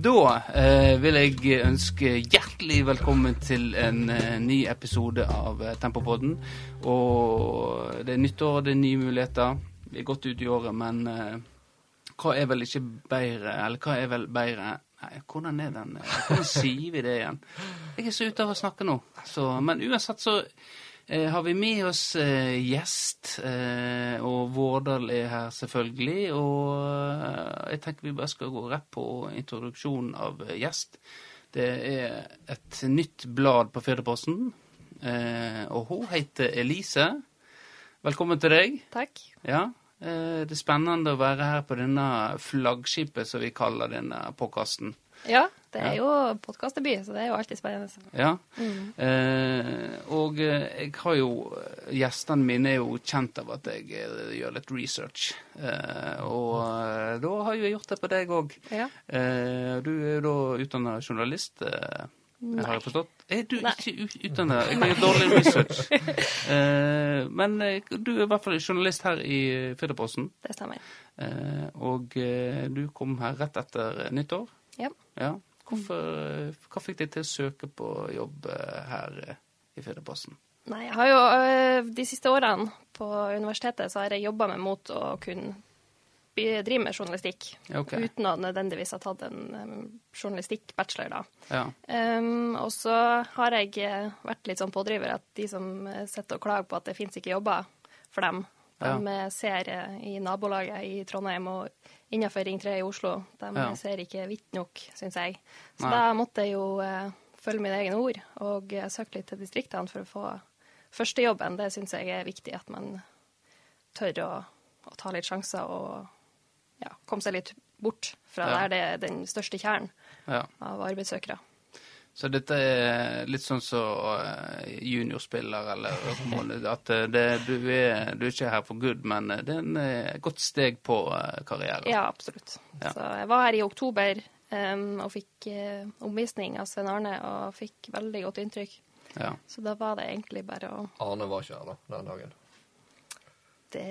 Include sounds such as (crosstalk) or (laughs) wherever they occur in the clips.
Da eh, vil jeg ønske hjertelig velkommen til en eh, ny episode av eh, Tempopodden. Og det er nyttår, det er nye muligheter. Vi er godt ute i året, men eh, hva er vel ikke bedre Eller hva er vel bedre Nei, hvordan er den Hvordan sier vi det igjen? Jeg er så ute av å snakke nå. Så, men uansett så har vi med oss eh, gjest, eh, og Vårdal er her selvfølgelig. Og eh, jeg tenker vi bare skal gå rett på introduksjonen av eh, gjest. Det er et nytt blad på Firdaposten, eh, og hun heter Elise. Velkommen til deg. Takk. Ja, eh, det er spennende å være her på denne flaggskipet, som vi kaller denne påkasten. Ja, det er jo podkastdebut, så det er jo alltid spennende. Ja. Eh, og eh, jeg har jo Gjestene mine er jo kjent av at jeg eh, gjør litt research. Eh, og eh, da har jo jeg gjort det på deg òg. Ja. Eh, du er jo da utdanna journalist, eh, har jeg forstått? Er du Nei. ikke utdanna? Jeg gjør dårlig research. Eh, men du er i hvert fall journalist her i Firdaposten. Det stemmer. Eh, og du kom her rett etter nyttår. Ja. Ja. Hvorfor, eh, hva fikk deg til å søke på jobb eh, her eh, i Fedreposten? Nei, jeg har jo øh, de siste årene på universitetet så har jeg jobba meg mot å kunne drive med journalistikk. Okay. Uten å nødvendigvis ha tatt en journalistikk-bachelor, da. Ja. Um, og så har jeg eh, vært litt sånn pådriver at de som eh, sitter og klager på at det fins ikke jobber for dem, de ja. ser eh, i nabolaget i Trondheim og innenfor Ring 3 i Oslo, de Ja. ser ikke hvitt nok, syns jeg. Så Nei. da måtte jeg jo eh, følge mine egne ord og eh, søke litt til distriktene for å få førstejobben. Det syns jeg er viktig, at man tør å, å ta litt sjanser og ja, komme seg litt bort fra Ja. der det er den største kjernen ja. av arbeidssøkere. Så dette er litt sånn som eh, juniorspiller, eller (laughs) at eh, det, du, er, du er ikke her for good, men eh, det er en, et godt steg på karrieren. Ja, absolutt. Ja. Så jeg var her i oktober um, og fikk uh, omvisning av Svein Arne og fikk veldig godt inntrykk. Ja. Så da var det egentlig bare å Arne var ikke her da, den dagen. Det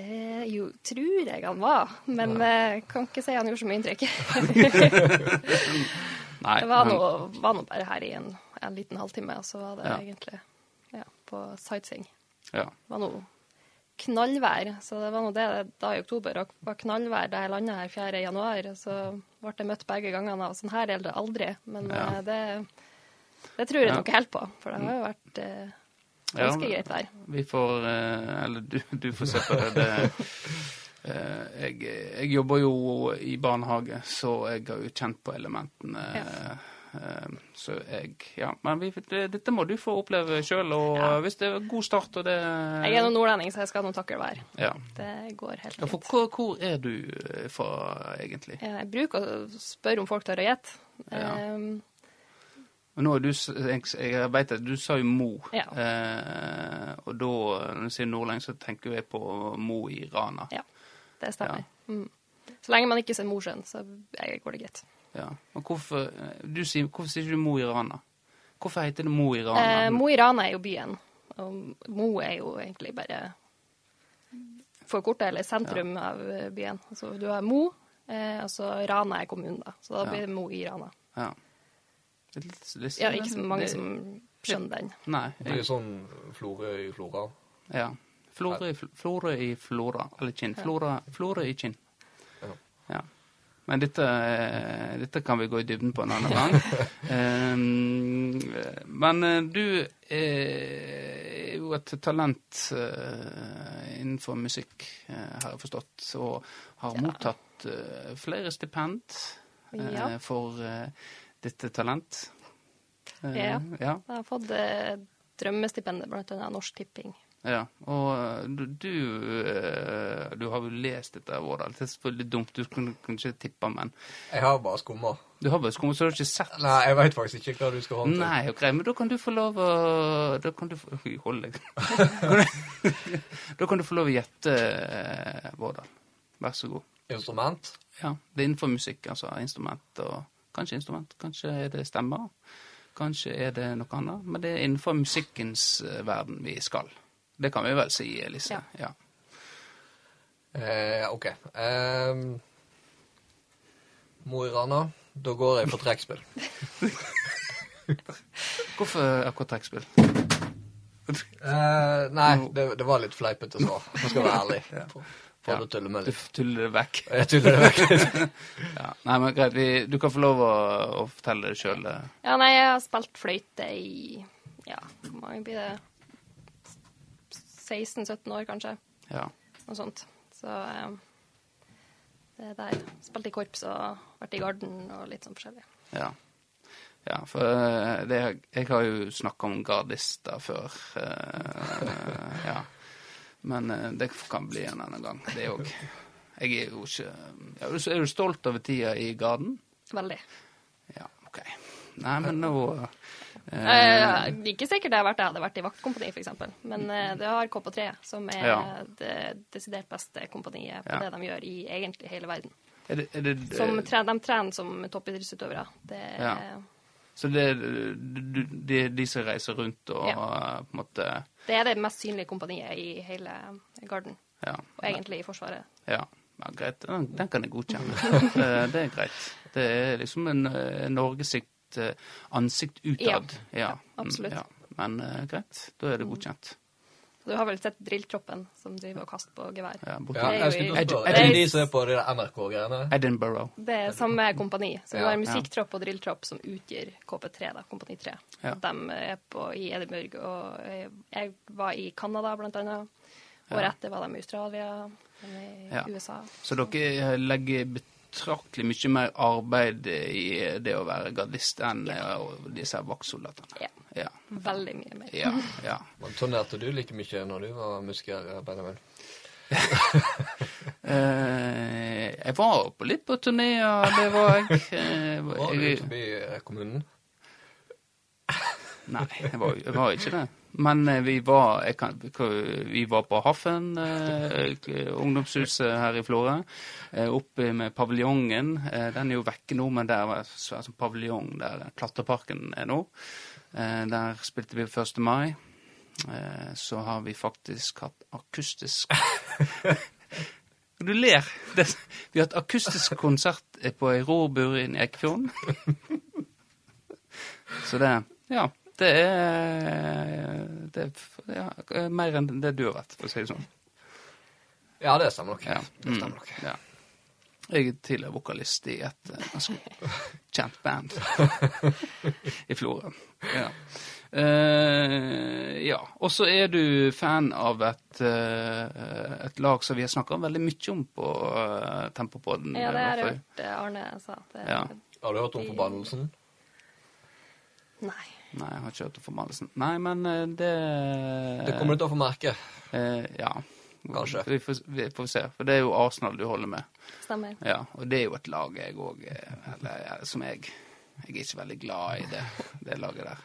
jo, tror jeg han var, men jeg kan ikke si han gjorde så mye inntrykk. (laughs) (laughs) Nei, Det var nå var nå bare her i en, en liten halvtime, og så var det Ja. egentlig ja, på sightseeing. Ja. Det var noe knallvær, så det var nå det da i oktober. Og var knallvær da jeg landa her 4. januar. Så ble jeg møtt begge gangene av sånn her er det aldri. Men Ja. eh, det, det tror jeg nok helt på, for det har jo vært eh, ganske greit vær. Vi får eh, Eller du, du får se på det. det (laughs) jeg, jeg jobber jo i barnehage, så jeg har jo kjent på elementene. Ja. eh, så jeg Ja. Men vi, dette må du få oppleve sjøl, og Ja. hvis det er god start og det Jeg er nå nordlending, så jeg skal nå takle vær. Ja. Det går helt ja for hvor, hvor er du eh, fra, egentlig? Jeg bruker å spørre om folk tør å gjette. Ja. Um, nå er du, jeg, jeg vet at du sa jo Mo. Ja. Eh, og da, når du sier nordlending, så tenker jeg på Mo i Rana. ja, det stemmer. Mm. Så lenge man ikke ser Mosjøen, så går det greit. Ja. Men hvorfor, du sier, hvorfor sier ikke du Mo i Rana? Hvorfor heter det Mo i Rana? Eh, Mo i Rana er jo byen, og Mo er jo egentlig bare forkortet, eller sentrum av eh, byen. Altså, du har Mo, eh, og så Rana er kommunen, da. Så da blir det Mo i Rana. Ja. Det er litt, litt, Ja, ikke så mange det- som skjønner den. Nei. Det er jo sånn Florø i Flora. Ja. Florø i, Fl- i Flora, eller Kinn. Flora, flora i Kinn. Ja. Men dette, eh, dette kan vi gå i dybden på en annen gang. (laughs) Ehm, men eh, du er jo et talent eh, innenfor musikk, eh, har jeg forstått, og har Ja. mottatt eh, flere stipend eh, Ja. for eh, dette talent. Eh, Ja. ja. Jeg har fått eh, drømmestipendet, blant annet Norsk Tipping. Ja, og du, du, eh, du har jo lest dette, Vårdal. Det er selvfølgelig dumt, du kunne, kunne ikke tippe, men Jeg har bare skumma. du har bare skumma, så du har ikke sett Nei, jeg veit faktisk ikke hva du skal ha til. Nei, ok, men da kan du få lov å Da kan du få Hold deg. (laughs) da kan du få lov å gjette, eh, Vårdal. Vær så god. Instrument. Ja, Det er innenfor musikk, altså. Instrument og Kanskje instrument, kanskje er det stemmer. Kanskje er det noe annet. Men det er innenfor musikkens eh, verden vi skal. Det kan vi vel si, Elise. Ja. ja. Eh, OK. Um, Mo i Rana. Da går jeg for trekkspill. (laughs) Hvorfor akkurat trekkspill? Eh, nei, det, det var litt fleipete svar. Jeg skal være ærlig. For, (laughs) for Ja. å tulle med Du tuller det vekk. Jeg tuller det vekk. (laughs) Ja. Nei, men greit. Vi, du kan få lov å, å fortelle det sjøl. Ja, nei, jeg har spilt fløyte i Ja, hvor mange blir det? 16-17 år, kanskje. Ja. Noe sånt. Så eh, det er der. Spilte i korps og vært i garden og litt sånn forskjellig. Ja. ja for eh, det, jeg har jo snakka om gardister før. eh, ja. Men det kan bli en annen gang, det òg. Jeg er jo ikke er du stolt over tida i garden? Veldig. Ja, OK. Nei, men nå eh, Eh, ikke sikkert det har vært det hadde vært i vaktkompani, f.eks. Men eh, det har KP3, som er Ja. det desidert beste kompaniet på Ja. det de gjør i egentlig hele verden. er det, er det, Som tre, de trener som toppidrettsutøvere. Det Ja. Så det er de, de, de som reiser rundt og Ja. på en måte Det er det mest synlige kompaniet i hele Garden, Ja. og egentlig i Forsvaret. Ja, ja greit. Den, den kan jeg godkjenne. (laughs) Eh, det er greit. Det er liksom en uh, eh, ansikt utad. Ja, ja. absolutt. Ja. Men eh, greit, da er det godkjent. Du har vel sett drilltroppen som driver og kaster på gevær? Ja, Ja, er jeg skulle spørre. Er Er det- det de som er på de NRK-greiene? Edinburgh. Det er samme kompani. Så du Ja. har musikktropp og drilltropp som utgjør KP3, da, kompani 3. Ja. De er på, i Edinburgh, og jeg, jeg var i Canada, blant annet. Året Ja. etter var de i Australia, er i Ja. USA. Så dere legger betraktelig mye mer arbeid i det å være gardist enn ja. disse her vaktsoldatene. Ja. Ja. Veldig mye mer. Ja, ja. (laughs) Men Turnerte du like mye når du var musiker, Benjamin? (laughs) Eh, jeg var på litt på turneer, det var jeg. (laughs) Eh, Var du forbi eh, kommunen? Nei, jeg var, jeg var ikke det. Men eh, vi var, kan, vi var på Haffen, eh, ungdomshuset her i Florø. Eh, oppe med paviljongen. Eh, den er jo vekke nå, men der var altså, paviljong der klatreparken er nå. Eh, der spilte vi 1. mai. Eh, så har vi faktisk hatt akustisk Du ler. Vi har hatt akustisk konsert på ei rorbur inne i Eikfjorden. (laughs) Så det Ja. Det er, det er ja, mer enn det du har vært, for å si det sånn. Ja, det stemmer nok. Ja. Det stemmer Mm, nok. ja. Jeg er tidligere vokalist i et ganske kjent band i Florø. Ja. Uh, ja. Og så er du fan av et, uh, et lag som vi har snakka veldig mye om på uh, Tempopodden. Ja, det har jeg hørt Arne sa. Det, Ja. Har du hørt om forbannelsen? Nei. Nei, jeg har ikke hørt om forbannelsen. Nei, men eh, det Det kommer du til å få merke. Eh, ja. Kanskje. Vi får, vi får se. For det er jo Arsenal du holder med. Stemmer. Ja, og det er jo et lag jeg òg Eller som jeg Jeg er ikke veldig glad i det, det laget der.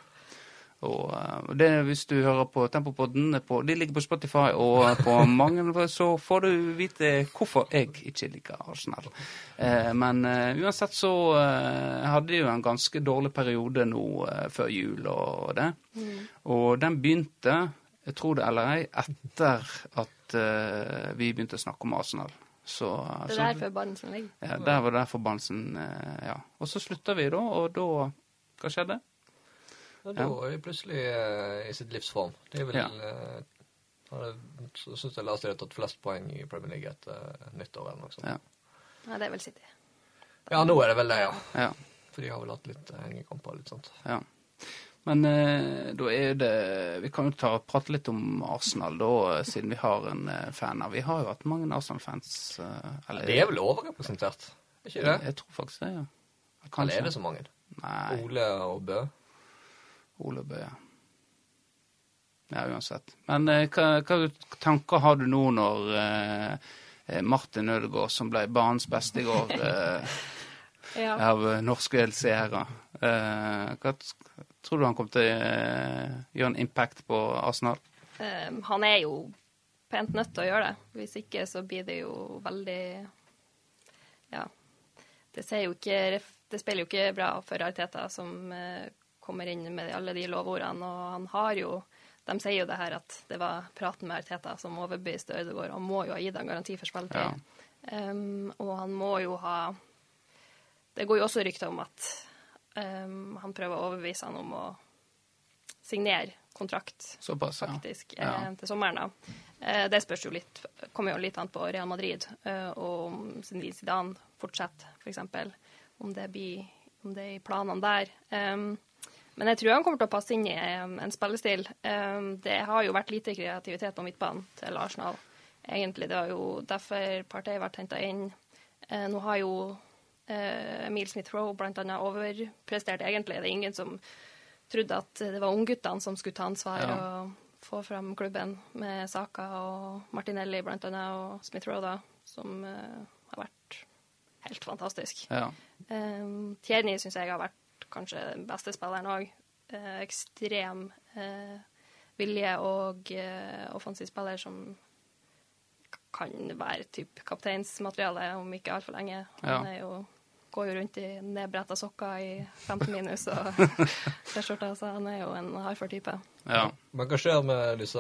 Og eh, det, hvis du hører på Tempopodden på, De ligger på Spotify og på (laughs) mange, så får du vite hvorfor jeg ikke liker Arsenal. Eh, men eh, uansett så hadde hadde jo en ganske dårlig periode nå før jul og det. Og den begynte, jeg tror det eller ei, etter at vi begynte å snakke om Arsenal. Så, Det er der forbannelsen ligger. ja, der var der forbannelsen, ja. Og så slutta vi da, og da Hva skjedde? Og da er de plutselig eh, i sitt livsform. Det er vel Ja. eh, har- Så syns jeg leste de har tatt flest poeng i Premier League etter eh, nyttår eller noe sånt. Ja. ja, det er vel City. Ja, nå er det vel det, ja. Ja. For de har vel hatt litt eh, hengekamper og litt sånt. ja. Men eh, da er det Vi kan jo ta, og prate litt om Arsenal, da, siden vi har en eh, fan av Vi har jo hatt mange Arsenal-fans. eh, eller De er vel overrepresentert? Er ikke det? Jeg tror faktisk det, ja. Eller er det så mange? Nei. Ole og Bø? Ole Bøe. ja. Uansett. Men eh, hva, hva tanker har du nå når eh, Martin Ødegaard, som ble banens beste i går (laughs) eh, Ja. av norske seere, eh, hva tror du han kommer til å eh, gjøre en impact på Arsenal? Eh, han er jo pent nødt til å gjøre det. Hvis ikke så blir det jo veldig Ja. Det jo ikke Det spiller jo ikke bra for Ariteta, som kommer inn med alle de lovordene. Og han har jo De sier jo det her at det var praten med Arteta som overbeviste Ødegaard. Han må jo ha gitt ham garanti for spilletid. Ja. Um, og han må jo ha det går jo også rykter om at um, han prøver å overbevise han om å signere kontrakt Såpass, ja. faktisk Ja. eh, til sommeren. da. Eh, det spørs jo litt, kommer jo litt an på Real Madrid eh, og om Zinedine Zidane fortsetter, f.eks. Om det blir om det er i planene der. Men jeg tror han kommer til å passe inn i en spillestil. Det har jo vært lite kreativitet på midtbanen til Arsenal. Egentlig, Det var jo derfor partiet vært henta inn. Eh, nå har jo eh, Emil Smith-Roe annet overprestert, egentlig. Det er ingen som trodde at det var ungguttene som skulle ta ansvar Ja. og få fram klubben med Saka og Martinelli annet, og Smith-Roe, da, som eh, har vært helt fantastisk. Ja. Um, syns jeg har vært kanskje den beste spilleren òg. ekstrem eh, vilje og eh, offensiv spiller som kan være typ kapteinsmateriale om ikke altfor lenge. Han Ja. er jo, går jo rundt i nedbretta sokker i 15 minus og (laughs) T-skjorta, så han er jo en hardfør type. ja. Men hva skjer med disse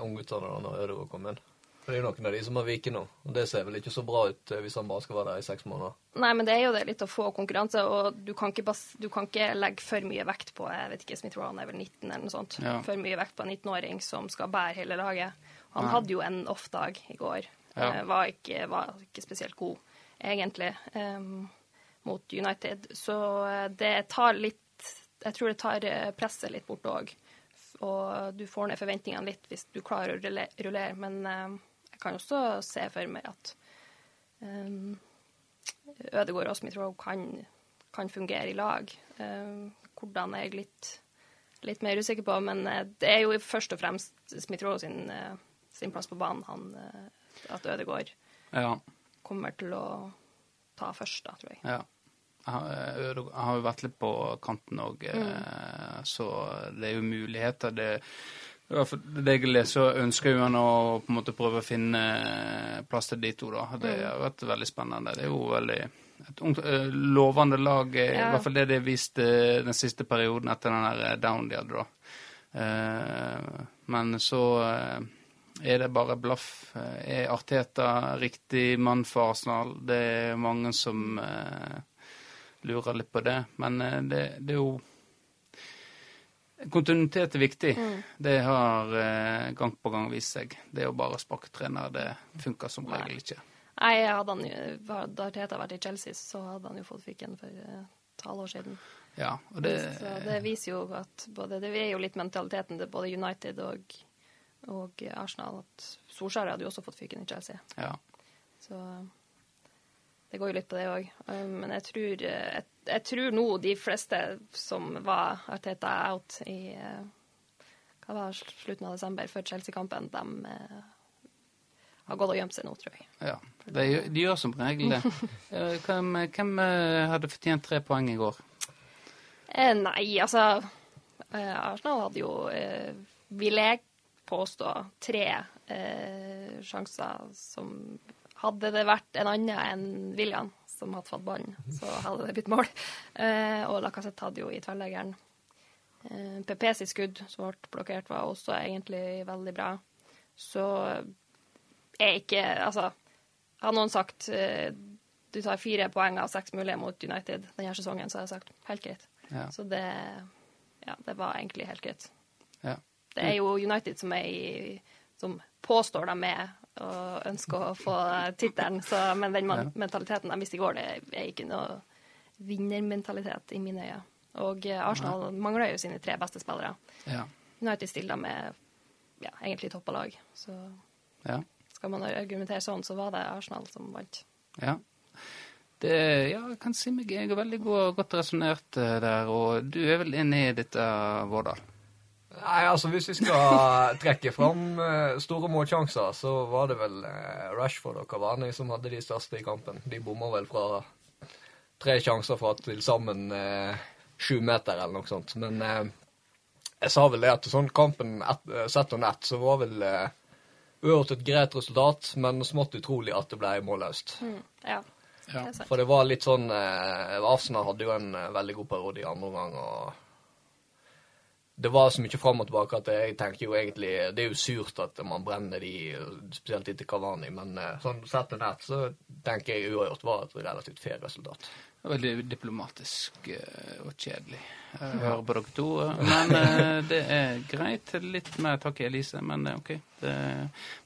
ungguttene når Ødegaard kommer inn? For Det er jo noen av de som har viket nå. Og det ser vel ikke så bra ut eh, hvis han bare skal være der i seks måneder. Nei, men det er jo det litt å få konkurranse, og du kan ikke, bas du kan ikke legge for mye vekt på jeg vet ikke, Smith Rowan er vel 19 eller noe sånt. Ja. For mye vekt på en 19-åring som skal bære hele laget. Han Nei. hadde jo en off-dag i går. Ja. Eh, var, ikke, var ikke spesielt god, egentlig, um, mot United. Så eh, det tar litt Jeg tror det tar presset litt bort òg. Og du får ned forventningene litt hvis du klarer å rullere. Men jeg kan også se for meg at um, Ødegård og Smith Roe kan, kan fungere i lag. Um, hvordan er jeg litt, litt mer usikker på, men eh, det er jo først og fremst Smith Roe sin, sin plass på banen han, at Ødegård ja. kommer til å ta først, da, tror jeg. Ja. Jeg har jo vært litt på kanten òg, Mm. så det er jo muligheter. Det, fall det jeg leser, så ønsker jo han å på en måte prøve å finne eh, plass til de to. da. Det Mm. har vært veldig spennende. Det er jo veldig et ungt, eh, lovende lag, eh, i Ja. hvert fall det de viste den siste perioden etter den der down de hadde da. Men så er det bare blaff. Er Arteta riktig mann for Arsenal? Det er mange som lurer litt på det. Men det, det er jo Kontinuitet er viktig. Mm. Det har eh, gang på gang vist seg. Det å bare sparke trener, Det funker som regel ikke. Nei, hadde han hadde Arteta vært i Chelsea, så hadde han jo fått fyken for et et halvår siden. Ja, og det, Så det viser jo at både, Det er jo litt mentaliteten til både United og, og Arsenal. At Solskjær hadde jo også fått fyken i Chelsea. ja. Så det går jo litt på det òg. Men jeg tror, eh, jeg, jeg tror nå de fleste som var Arteta out i eh, hva var slutten av desember, før Chelsea-kampen, de eh, har gått og gjemt seg nå, tror jeg. ja. De, de gjør som regel det. (laughs) Hvem, hvem hadde fortjent tre poeng i går? Eh, nei, altså eh, Arsenal hadde jo, eh, vil jeg påstå, tre eh, sjanser som Hadde det vært en annen enn William som hadde fått ballen, så hadde det blitt mål. Eh, og Lacassette hadde jo i tverrleggeren. Eh, PP sitt skudd, som ble blokkert, var også egentlig veldig bra. Så er ikke Altså, har noen sagt eh, du tar fire poeng av seks mulige mot United denne sesongen, så har jeg sagt helt greit. Ja. Så det, ja, det var egentlig helt greit. Ja. Det er jo United som, er i, som påstår de er og ønsker å få tittelen, men den mentaliteten de viste i går, det er ikke noe vinnermentalitet i mine øyne. Og eh, Arsenal mangler jo sine tre beste spillere. Ja. United stiller med ja, egentlig toppa lag, så ja. skal man argumentere sånn, så var det Arsenal som vant. Ja. Det, ja, jeg kan si meg jeg er veldig god, godt resonnert eh, der, og du er vel enig i dette, Vårdal? Nei, altså Hvis vi skal trekke fram eh, store målsjanser, så var det vel eh, Rashford og Cavani som hadde de største i kampen. De bommer vel fra tre sjanser fra til sammen eh, sju meter eller noe sånt. Men eh, jeg sa vel det at sånn kampen et, sett under ett, så var vel eh, uavgjort et greit resultat, men smått utrolig at det ble målløst. Mm, ja, Ja. For det var litt sånn eh, Arsenal hadde jo en veldig god periode i andre omgang, og det var så mye fram og tilbake at jeg tenker jo egentlig Det er jo surt at man brenner de, spesielt etter Kavani, men eh, sånn sett og nett så tenker jeg uavgjort var et relativt fair resultat. Veldig diplomatisk eh, og kjedelig å høre på dere to. Men eh, det er greit. Litt mer takk Elise, men OK. Det,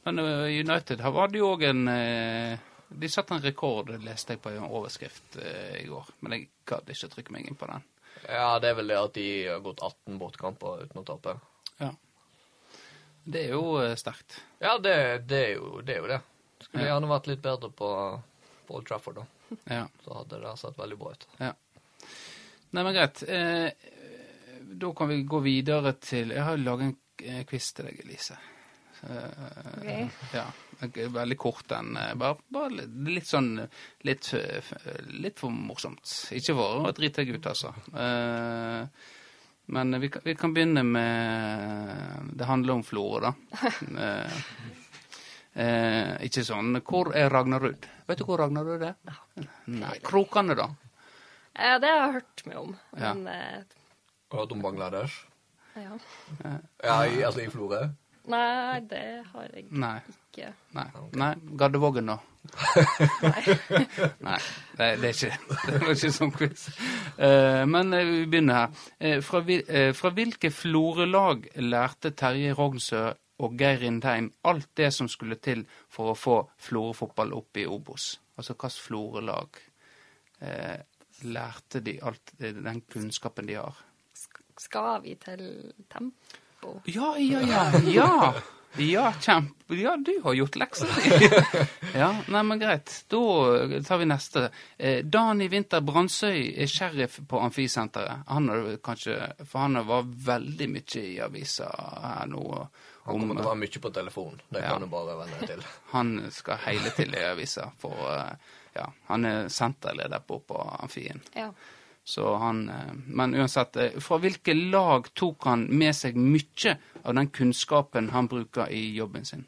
men United her var det jo òg en De satte en rekord, leste jeg på en overskrift i går. Men jeg gadd ikke trykke meg inn på den. Ja, det er vel det at de har gått 18 bortkamper uten å tape. Ja. Det er jo eh, sterkt. Ja, det, det, er jo, det er jo det. Skulle Ja. gjerne vært litt bedre på, på Old Trafford, da. Ja. Så hadde det sett veldig bra ut. Ja. Nei, men greit. Eh, da kan vi gå videre til Jeg har jo laget en eh, quiz til deg, Elise. Eh, Ok. Ja. Veldig kort den. eh, Bare, bare litt, sånn litt, eh, litt for morsomt. Ikke for å drite deg ut, altså. Eh, men vi kan, vi kan begynne med Det handler om Florø, da. Eh, eh, ikke sånn Hvor er Ragnarud? Vet du hvor Ragnarud er? Nei. Krokane, da? Eh, det har jeg hørt mye om. Ja. Men eh, Hørt om Bangladesh? ja. Ja, i, altså i Florø? Nei, det har jeg Nei. ikke. Nei. Nei. Gardevågen, da? Nei. (laughs) Nei, det, det er ikke (laughs) Det var ikke sånn quiz. Eh, men eh, vi begynner her. Eh, fra, fra hvilke florelag lærte Terje Rognsø og Geir Rindheim alt det som skulle til for å få Florø-fotball opp i Obos? Altså hvilket florelag lærte de alt den kunnskapen de har? Skal vi til tempo? Ja, ja, ja. Ja, ja kjempe... Ja, du har gjort lekser. (laughs) ja, nei, men greit. Da tar vi neste. Eh, Dani Winther Brandsøy er sheriff på Amfisenteret. Han har kanskje For han var veldig mye i avisa her nå. Han kommer til å være mye på telefon. Det Ja. kan du bare venne deg til. (laughs) han skal heile til i avisa, for eh, ja, han er senterleder på, på Amfien. Ja. Så han, eh, men uansett, eh, fra hvilke lag tok han med seg mye av den kunnskapen han bruker i jobben sin?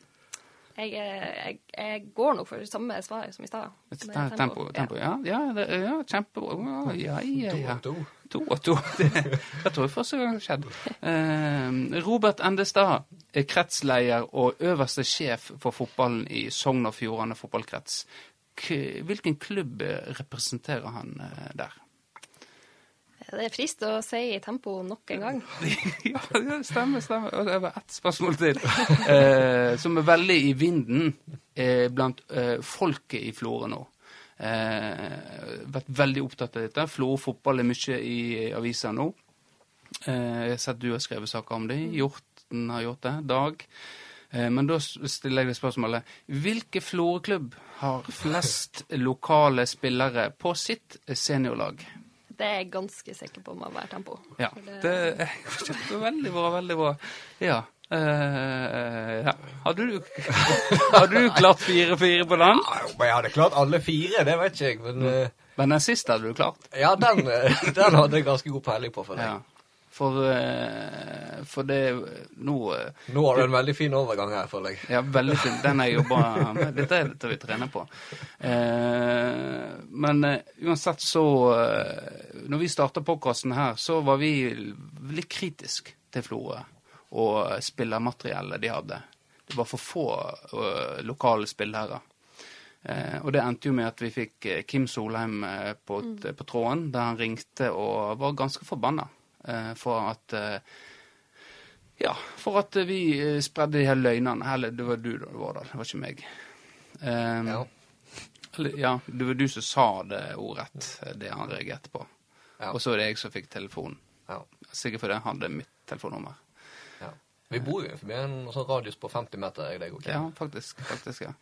Jeg, eh, jeg, jeg går nok for samme svar som i stad. Tempo, tempo, tempo. Ja, ja, det, ja kjempebra. Ja, ja, ja. To. To og to. (laughs) Det, det tror jeg første gang det har skjedd. Eh, Robert Endestad er kretsleder og øverste sjef for fotballen i Sogn og Fjordane fotballkrets. K hvilken klubb representerer han der? Det er frist å si i tempo nok en gang. (laughs) ja, det stemmer. stemmer. Og det var ett spørsmål til, (laughs) eh, som er veldig i vinden eh, blant eh, folket i Florø nå. Eh, vært veldig opptatt av dette. Florø fotball er mye i avisa nå. Eh, jeg har sett du har skrevet saker om det. Hjorten har gjort det. Dag. Eh, men da stiller jeg deg spørsmålet Hvilke Florø-klubb har flest lokale spillere på sitt seniorlag? Det er jeg ganske sikker på må være tempo. Ja, det er veldig bra, veldig bra. Ja. Uh, ja. Hadde, du, (laughs) du klart fire-fire på den? Ja, men jeg hadde klart alle fire, det vet ikke jeg. Men uh, Men den siste hadde du klart? ja, den, (laughs) den hadde jeg ganske god peiling på for deg. Ja. For, eh, for det Nå eh, Nå har du en veldig fin overgang her, føler jeg. Ja, veldig fin. Den har jeg jobba med. Dette er dette vi trener på. Eh, men uansett så Når vi starta podkasten her, så var vi litt kritisk til Florø og spillermateriellet de hadde. Det var for få lokale spillere. Eh, og det endte jo med at vi fikk Kim Solheim på, på, på tråden, der han ringte og var ganske forbanna for at eh, ja, for at vi eh, spredde de her løgnene. Eller det var du, da, Vårdal. Det var ikke meg. Um, Ja. eller, ja, det var du som sa det ordrett, eh, det han reagerte på. Ja. Og så er det jeg som fikk telefonen. Ja. Sikkert fordi han hadde mitt telefonnummer. ja. Vi bor jo forbi en sånn radius på 50 meter, jeg deg og Ja, faktisk. faktisk, ja.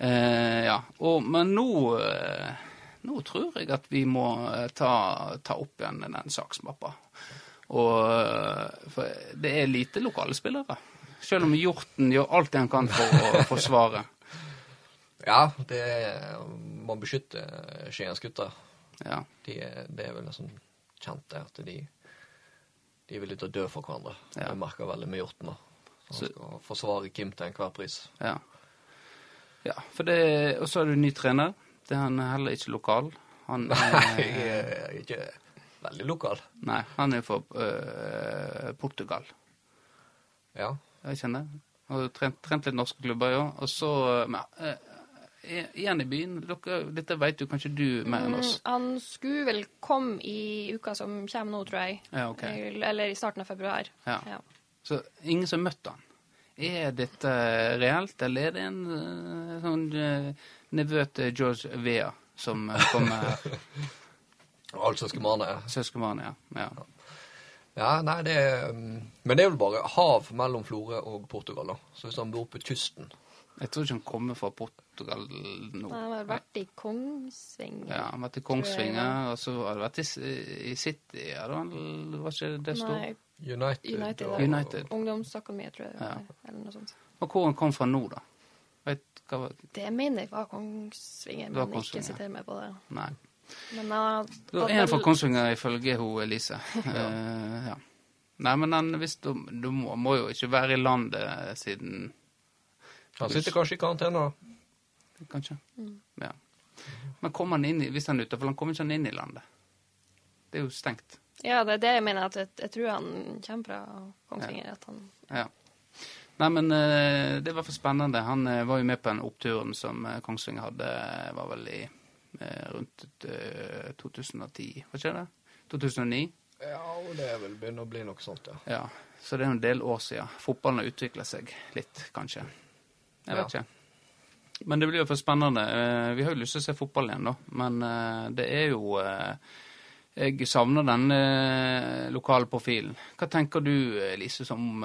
Eh, ja. Og, men nå eh, Nå tror jeg at vi må eh, ta, ta opp igjen den saksmappa. Og eh, For det er lite lokale spillere. Selv om Hjorten gjør alt det han kan for å (laughs) forsvare. Ja, det må beskytte Skiensgutta. Ja. De, det er vel nesten kjent det, at de, de er villige til å dø for hverandre. Ja. Jeg merker veldig med Hjorten nå. Han Så- skal forsvare Kim til enhver pris. ja. ja for det, og så er du ny trener. Det er han heller ikke lokal. Han (laughs) Nei, er ikke Veldig lokal. Nei, han er fra øh, Portugal. Ja. Jeg kjenner Og trent, trent litt norske klubber, ja. Og så men, øh, Igjen i byen. Dere, dette vet jo kanskje du mer enn oss. Mm, han skulle vel komme i uka som kommer nå, tror jeg. Ja, ok. Eller i starten av februar. Ja. Ja. Så ingen som har møtt han. Er dette reelt, eller er det en sånn nevø til George Vea som kommer (laughs) her? søskenbarnet? Søskenbarnet, ja. ja. Ja, nei, det er um, Men det er vel bare hav mellom Florø og Portugal, da. Så hvis han bor på kysten Jeg tror ikke han kommer fra Portugal nå. Han har vært i Kongsvinger. Ja, han har vært i Kongsvinger, og så har han vært i, i City. Ja, da. var, ikke det stort? Nei, United, United, og. United. Ungdomsakademiet, tror jeg. Ja. Eller noe sånt. Og hvor han kom fra nå, da? Vet hva var Det mener jeg var Kongsvinger, men var Kongsvinger. ikke siter meg på det. Nei. Men han Det er en fra Kongsvinger, ifølge hun Elise. (laughs) Eh, ja. Nei, men han, hvis du, du må, må jo ikke være i landet siden Han sitter kanskje i karantene, da. Kanskje? Mm. Ja. Men kommer han inn i, hvis han er ute, for han kommer ikke han inn i landet? Det er jo stengt. Ja, det er det jeg mener. at Jeg, jeg tror han kommer fra Kongsvinger. At han Ja. Nei, men eh, det er i hvert fall spennende. Han eh, var jo med på den oppturen som Kongsvinger hadde, var vel i rundt eh, 2010, var ikke det? 2009? Ja, og det vil begynne å bli noe sånt, ja. Ja. Så det er en del år siden. Fotballen har utvikla seg litt, kanskje. Jeg vet ikke. Men det blir jo for spennende. Eh, Vi har jo lyst til å se fotball igjen, da. Men eh, det er jo Jeg savner den eh, lokale profilen. Hva tenker du, Elise, som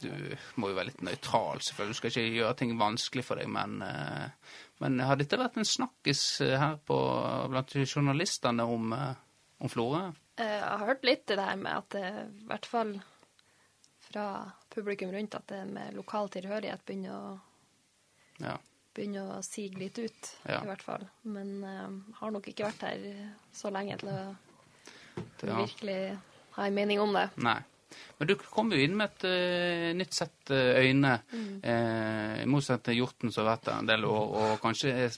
Du må jo være litt nøytral, selvfølgelig. Du skal ikke gjøre ting vanskelig for deg, men Men har dette vært en snakkis eh, her på, blant journalistene om, eh, om Florø? Eh, Jeg har hørt litt det der med at det, i hvert fall fra publikum rundt, at det med lokal tilhørighet begynner å, Ja. begynner å sige litt ut, Ja. i hvert fall. Men jeg har nok ikke vært her så lenge til å til å Ja. virkelig ha en mening om det. Nei. Men du kommer jo inn med et uh, nytt sett eh, øyne, eh, i motsetning til Hjorten som har vært der en del år, og kanskje er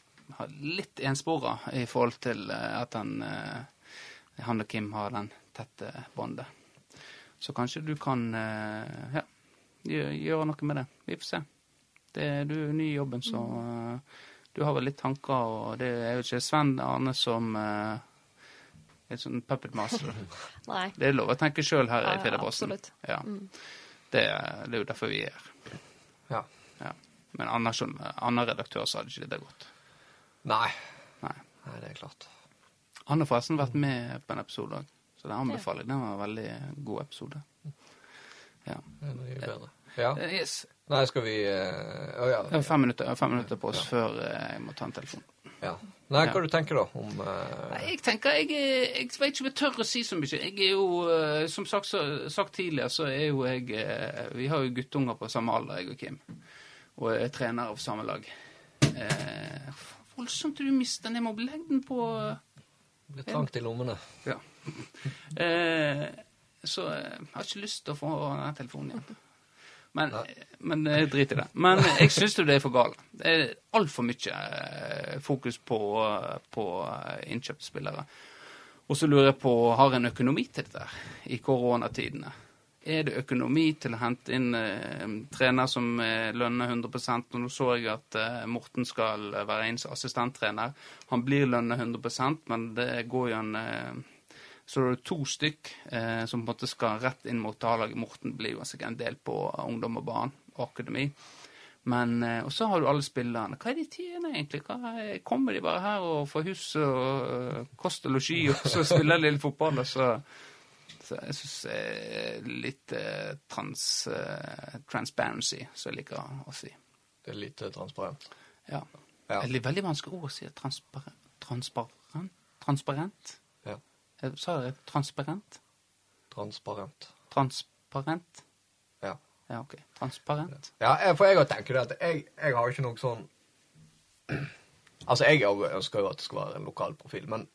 litt enspora i forhold til eh, at han, han og Kim har den tette båndet. Så kanskje du kan ja, gjøre noe med det. Vi får se. Det du er ny i jobben, så eh, du har vel litt tanker, og det er jo ikke Sven Arne som er sånn puppet master. (laughs) Nei. Det er lov å tenke sjøl her i Ja, Fedreposten. Ja. Mm. Det, det er jo derfor vi er her. Ja. Ja. Men annen, annen redaktør så hadde ikke det gått. Nei. Nei. Nei, det er klart. Han har forresten vært med på en episode òg, så det anbefaler jeg. Den var en veldig god episode. Ja. Det er mye bedre. Ja. Eh, Yes. Nei, skal vi Å ja. Fem minutter, fem minutter på oss før eh, jeg må ta en telefon. Ja. Nei, hva Ja. du tenker da om uh... Nei, Jeg tenker, jeg, jeg vet ikke om jeg tør å si så mye. Jeg er jo, eh, som sagt, så, sagt tidligere, så er jo jeg eh, Vi har jo guttunger på samme alder, jeg og Kim. Og er trener av samme lag. Eh, voldsomt du mister ned mobilegden på Det blir trangt i lommene. Ja. (laughs) Eh, så jeg har ikke lyst til å få den telefonen igjen. Men, men eh, drit i det. Men jeg syns jo det er for galt. Det er altfor mye eh, fokus på, på eh, innkjøpte spillere. Og så lurer jeg på, har en økonomi til dette i koronatidene? Er det økonomi til å hente inn eh, trener som eh, lønner 100 Og nå så jeg at eh, Morten skal være ens assistenttrener. Han blir lønnet 100% men det går jo en eh, det er det to stykk eh, som på en måte skal rett inn mot A-laget. Morten blir jo sikkert en del på ungdom og barn og akademi. Men, eh, og så har du alle spillerne. Hva er de tjener egentlig? Er, kommer de bare her og får hus og uh, kost og losji, og så spiller de litt fotball, og så så jeg syns er litt eh, trans, eh, transparency, som jeg liker å si. Det er litt transparent. Ja. Ja. Det er veldig vanskelig ord å si. Transparent? Transparent? Transparent? Jeg sa det transparent? Transparent. Transparent? Ja. Ja, OK. Transparent. Ja, jeg- for jeg har tenkt det at jeg, jeg har ikke noe sånn (clears throat) Altså, jeg ønsker jo at det skal være en lokal profil, men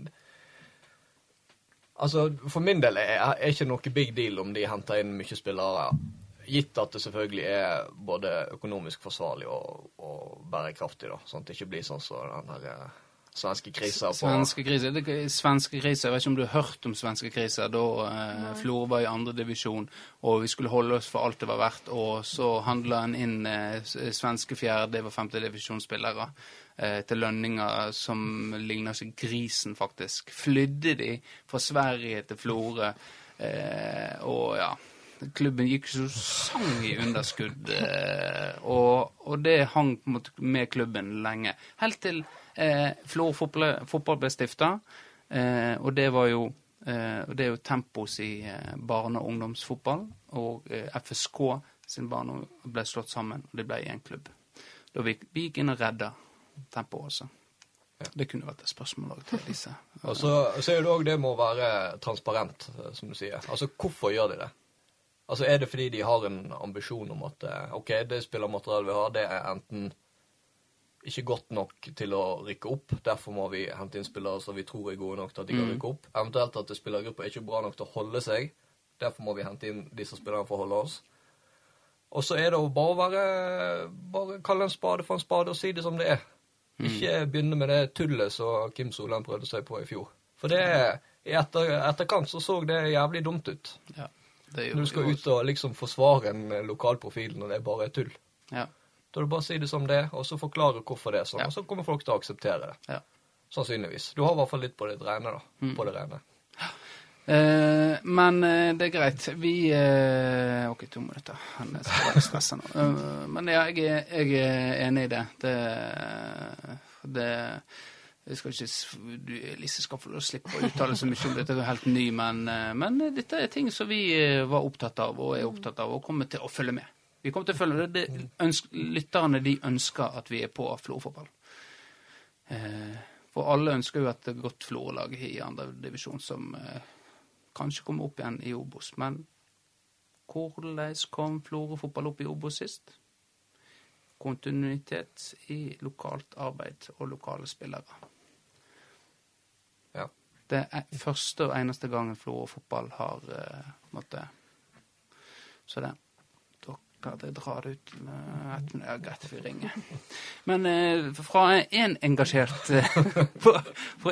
Altså, for min del er det ikke noe big deal om de henter inn mye spillere, gitt at det selvfølgelig er både økonomisk forsvarlig og, og bærekraftig, da, sånn at det ikke blir sånn som den her eh, svenske kriser på Svenske kriser. Det er svenske kriser. Jeg vet ikke om du har hørt om svenske kriser. Da eh, Florø var i andre divisjon, og vi skulle holde oss for alt det var verdt. Og så handla en inn eh, svenske fjerde- og femtedivisjonsspillere eh, til lønninger som ligner seg grisen, faktisk. Flydde de fra Sverige til Florø, eh, og ja Klubben gikk så sang i underskudd, eh, og, og det hang på en måte med klubben lenge. Helt til eh, Florø fotball, fotball ble stifta, eh, og det var jo eh, det er jo Tempos i eh, barne- og ungdomsfotball, og eh, FSK sin barne- ble slått sammen, og det ble én klubb. Da vi, vi gikk inn og redda Tempo også. Det kunne vært et spørsmål òg til disse. (laughs) Og så, så er det òg det med å være transparent, eh, som du sier. Altså, hvorfor gjør de det? Altså, Er det fordi de har en ambisjon om at OK, det spillermaterialet vi har, det er enten ikke godt nok til å rykke opp, derfor må vi hente inn spillere som vi tror er gode nok til at de kan rykke opp. Eventuelt at spillergruppa er ikke bra nok til å holde seg, derfor må vi hente inn disse spillerne for å holde oss. Og så er det å bare være Bare kalle en spade for en spade og si det som det er. Ikke begynne med det tullet som Kim Solheim prøvde seg på i fjor. For det i etter, etterkant så så det jævlig dumt ut. Ja, det Når du skal ut og liksom forsvare en lokal profil når det bare er tull. Ja, Da det bare å si det som det og så forklare hvorfor det er sånn. Ja. Og så kommer folk til å akseptere det. ja. Sannsynligvis. Du har i hvert fall litt på det rene, da. Mm. På det rene. Eh, men eh, det er greit. Vi eh, OK, to minutter. Han skal være stressa nå. uh, men ja, jeg er, jeg er enig i det. Det, det jeg skal ikke, du, Lise skal få slippe å uttale så mye om dette, er helt ny, men, eh, men dette er ting som vi var opptatt av, og er opptatt av, og kommer til å følge med. Vi kommer til å følge. Det, lytterne de ønsker at vi er på Florø-fotball. Eh, for alle ønsker jo et godt Florø-lag i andre divisjon som eh, kanskje kommer opp igjen i Obos. Men hvordan kom florfotball opp i Obos sist? Kontinuitet i lokalt arbeid og lokale spillere. Ja. Det er første og eneste gangen Florø fotball har uh, måttet Så det Klarte jeg å ut minutt. Ja, greit, vi ringer. Men eh, fra en engasjert (laughs) fra-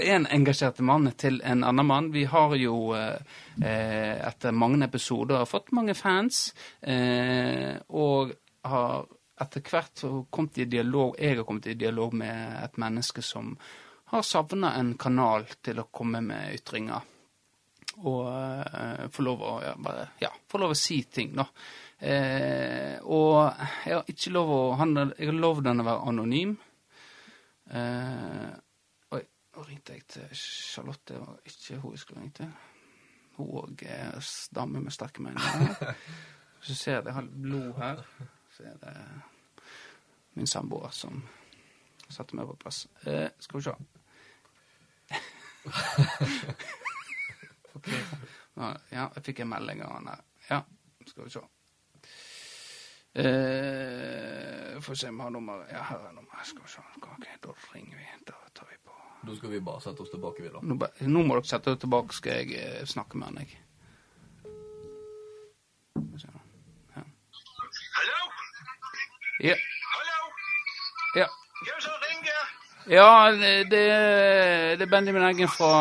en engasjert mann til en annen mann. Vi har jo eh, eh, etter mange episoder fått mange fans, og har etter hvert kommet i dialog Jeg har kommet i dialog med et menneske som har savna en kanal til å komme med ytringer. Og få lov å ja, ja, få lov å si ting, da. Eh, og jeg har ikke lov å han, Jeg har lovd han å være anonym. Eh, oi, nå ringte jeg til Charlotte. Det var ikke hun jeg skulle ringe til. Hun òg er dame med sterke meninger. (laughs) Så ser jeg det har blod her. Så er det min samboer som satte meg på plass. Eh, skal vi se. (laughs) (laughs) Ja, Ja, jeg fikk en melding av han her. Ja, skal vi se. Eh, Få se om jeg har nummeret. Ja, her er nummeret. Skal vi se. Okay, da ringer vi. Da tar vi på. Da skal vi bare sette oss tilbake, vi, da. Nå, nå må dere sette dere tilbake, skal jeg eh, snakke med han, jeg. Vi. Ja. Hallo? Ja. Hallo? ja. Hvem som ringer? Ja, det, det er Benjamin Eggen fra,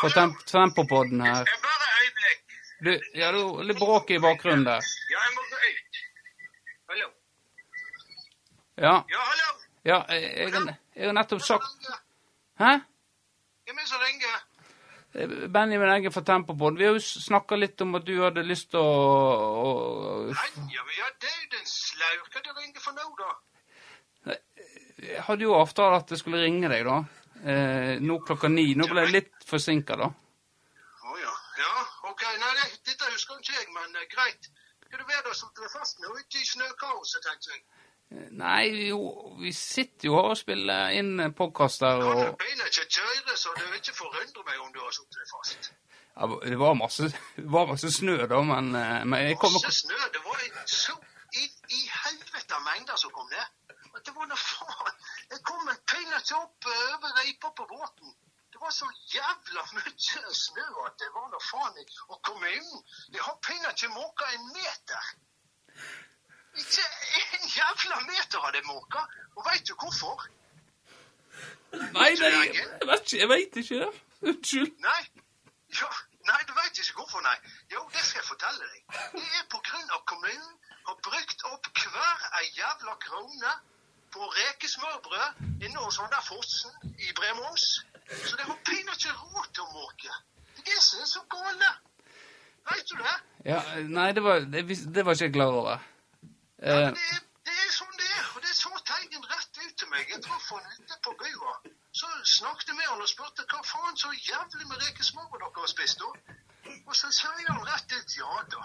fra Temp Tempopodden her. Bare øyeblikk. Du, ja, det er litt bråk i bakgrunnen der. Ja, jeg må gå ut. Hallo? Ja, Ja, hallo? ja jeg, har- nettopp sagt? Hæ? Hvem er det som ringer? Eh, Benjamin Egge fra Tempopodden. Vi har jo snakka litt om at du hadde lyst til å, å Nei, ja, det er jo den slau. Hva du ringer for nå, da? Jeg hadde jo avtale at jeg skulle ringe deg, da. Eh, nå klokka ni. Nå ble jeg litt forsinka, da. Å ja. Ja, OK. Nei, det, dette husker ikke jeg, men eh, greit. Skal du være der som deg fast nå ute i snøkaoset, tenkte jeg. Nei, jo, vi sitter jo og spiller inn podkaster og du begynne ikke å kjøre, så det vil ikke forundre meg om du har sittet fast. ja, Det var masse, det var masse snø, da, men, eh, men jeg kom Masse snø. Det var så i, i helvete mengder som kom ned. Det var noe faen. Jeg kom en til opp eh, over reipa på båten. Det var så jævla mye snø at det var noe faen ikke å komme inn. Jeg har pinne ikke måka en meter. Ikke en jævla meter har det måka. Og veit du hvorfor? Nei, nei, jeg, jeg vet ikke. Jeg veit ikke. Unnskyld. Nei. Ja, nei, du veit ikke hvorfor, nei. Jo, det skal jeg fortelle deg. Det er på grunn av kommunen har brukt opp hver ei jævla krone på rekesmørbrød inne hos han der Fossen i Bremons. Så det har pinadø ikke råd til å måke. Det er det som er så gale. Veit du det? Ja, nei, det var, det, det var ikke jeg klar over. Ja, Eh, men det, er, det er sånn det er, og det sa Teigen rett ut til meg. Jeg traff han ute på bua. Så snakket jeg med han og spurte hva faen så jævlig med rekesmørbrød dere har spist, da? Og så sier han rett ut ja da.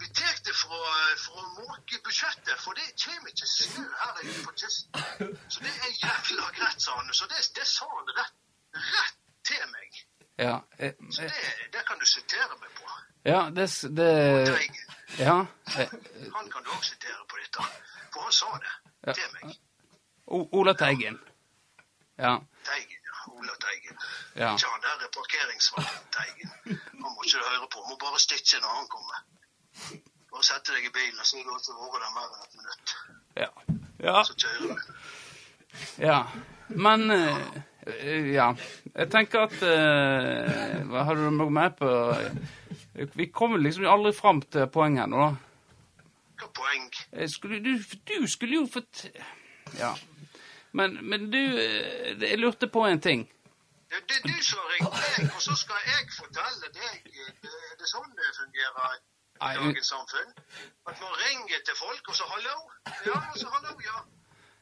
Vi tar det for fra å måke budsjettet, for det kommer ikke snø her ute på kysten. Så det er jævla greit, sa han. Så det, det sa han rett, rett til meg. ja, eh, Så eh, det, det kan du sitere meg på. ja, det, det Teigen. Ja. Han kan du også sitere på dette. For han sa det Ja. til meg. O- Ola Teigen. Ja. Teigen, ja. Ola Teigen. Ja. Ikke han der parkeringsvakten Teigen. Han må ikke du høre på. Må bare stitche når han kommer. Bare sette deg i bilen og du har ikke vært der mer enn et minutt. Ja. Ja. Så kjører du. ja. Men eh, Ja. Jeg tenker at uh, Hva har du noe med på Vi kommer liksom aldri fram til poenget nå, da. Hva poeng? Eh, Skulle, du, du skulle jo fått Ja. Men, men du eh, Jeg lurte på en ting. Det, det er du som har ringt meg, og så skal jeg fortelle deg Det, det er sånn det fungerer i dagens samfunn. At man ringer til folk, og så 'hallo'. Ja, og så 'hallo', ja.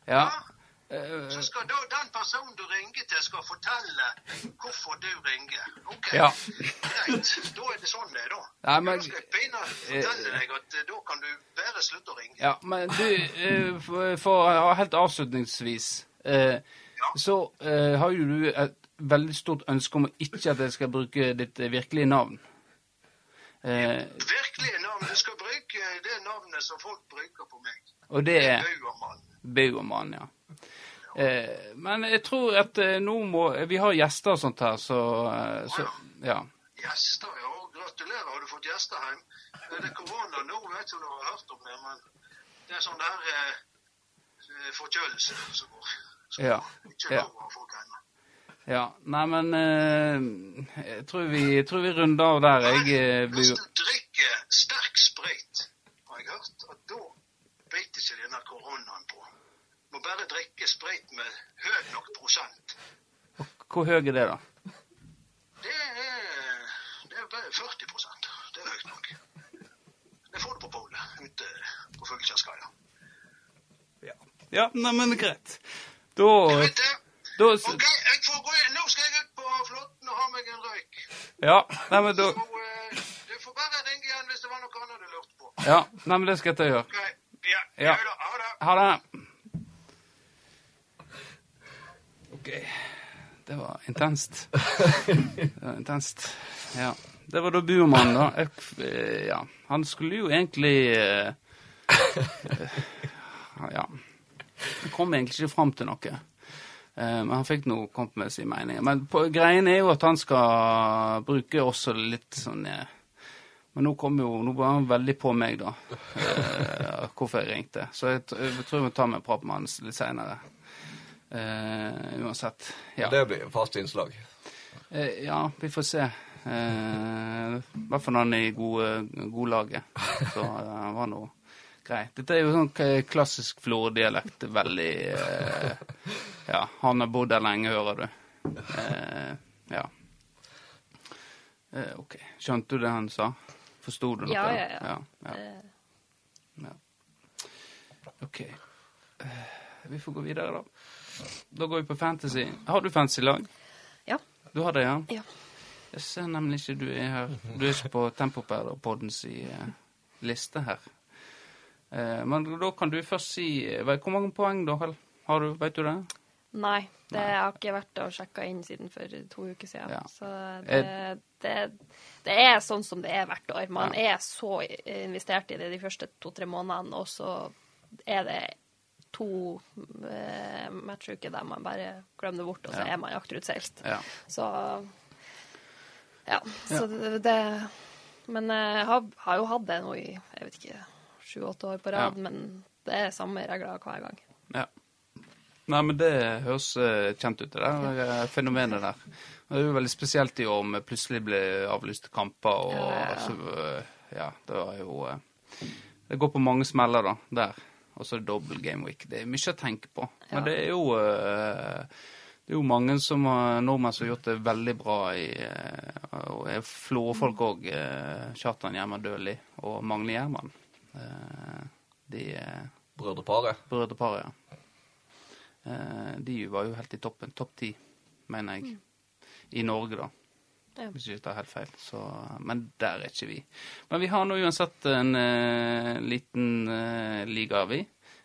Ja. ja. Eh, Så skal da den personen du ringer til, skal fortelle hvorfor du ringer. OK, Ja. greit. Da er det sånn det er, da. Nei, men- Da skal jeg pinadø fortelle deg at eh, da kan du bare slutte å ringe. Ja, men du, eh, for, for helt avslutningsvis eh, Ja. Så eh, har jo du et veldig stort ønske om ikke at jeg skal bruke ditt eh, virkelige navn. Eh, Virkelige navn. Du skal bruke det navnet som folk bruker på meg. og det er Bauermann. Bauermann, ja. Eh, men jeg tror at eh, nå må Vi har gjester og sånt her, så, eh, så Ja. Gjester, ja. Gratulerer, har du fått gjester hjem? Det er korona nå, vet ikke om du har hørt om det, men det er sånn der eh, forkjølelse som går. Så Ja. Ikke lov å ha folk hjemme. ja. Nei, men eh, jeg tror vi, jeg tror vi runder av der, jeg. eh, Hvis du drikker sterk sprit, har jeg hørt, at da biter ikke denne koronaen på. Må bare drikke sprit med høy nok prosent. Hvor høy er det, da? Det er, det er bare 40% Det er høyt nok. Det får du på polet ute på Fuglekjærskaia. Ja, ja, neimen greit. Da, da OK, jeg får gå inn. Nå skal jeg ut på flåtten og ha meg en røyk. Ja, nei, men da Så uh, du får bare ringe igjen hvis det var noe annet du lurte på. Ja, nei, men det skal jeg og gjøre. Okay. Ja. Ja. ja. Ha det. Ha det. OK. Det var intenst. (laughs) Det var intenst. Ja. Det var da Buermann, da. Jeg, eh, ja. Han skulle jo egentlig uh, eh, Ja. Han kom egentlig ikke fram til noe. Eh, Men han fikk nå kommet med sin mening. Men på, greien er jo at han skal bruke også litt sånn eh, Men nå kom jo, nå var han veldig på meg, da. Eh, hvorfor jeg ringte. Så jeg, jeg tror jeg må ta meg en prat med han litt seinere. Eh, uansett. Ja. Det blir fast innslag. Eh, ja, vi får se. Eh, I hvert fall han er i gode, godlaget. Så det han var nå grei. Dette er jo sånn klassisk Florø-dialekt. Veldig eh, Ja, han har bodd der lenge, hører du. Eh, ja. Eh, OK. Skjønte du det han sa? Forsto du noe? Ja, ja, ja. ja, ja. OK. Eh, vi får gå videre, da. Da går vi på fantasy. Har du fantasy-lag? Ja. Du har det, ja? Ja. Jeg ser nemlig ikke du er her. Du er ikke på Tempopad-poddens eh, liste her. Eh, men da kan du først si eh, Hvor mange poeng da, Har du, vet du det? Nei, det jeg har ikke vært og sjekka inn siden for to uker siden. Ja. Så det, det, det er sånn som det er hvert år. Man Ja. er så investert i det de første to-tre månedene, og så er det to eh, matchuker der man bare glemmer det bort, og så Ja. er man akterutseilt. Ja. Så Ja. Så det, det Men jeg har, har jo hatt det nå i jeg vet ikke, sju-åtte år på rad, Ja. men det er samme regler hver gang. ja. Nei, men det høres eh, kjent ut, det der eh, fenomenet der. Det er jo veldig spesielt i år med plutselig ble avlyste kamper og Ja, ja, ja. Det var jo Det går på mange smeller, da, der. Og så er det dobbel game week. Det er mye å tenke på. Ja. Men det er jo eh, det er jo mange som har, nordmenn som har gjort det veldig bra i eh, og er Flåfolk òg. Kjartan Gjerman Døhli og Magne Gjerman. Eh, De eh, Brødreparet. brødreparet, ja. Eh, De var jo helt i toppen. Topp ti, mener jeg. I Norge, da. Hvis jeg ikke tar helt feil. Så, men der er ikke vi. Men vi har nå uansett en uh, liten uh, liga, vi.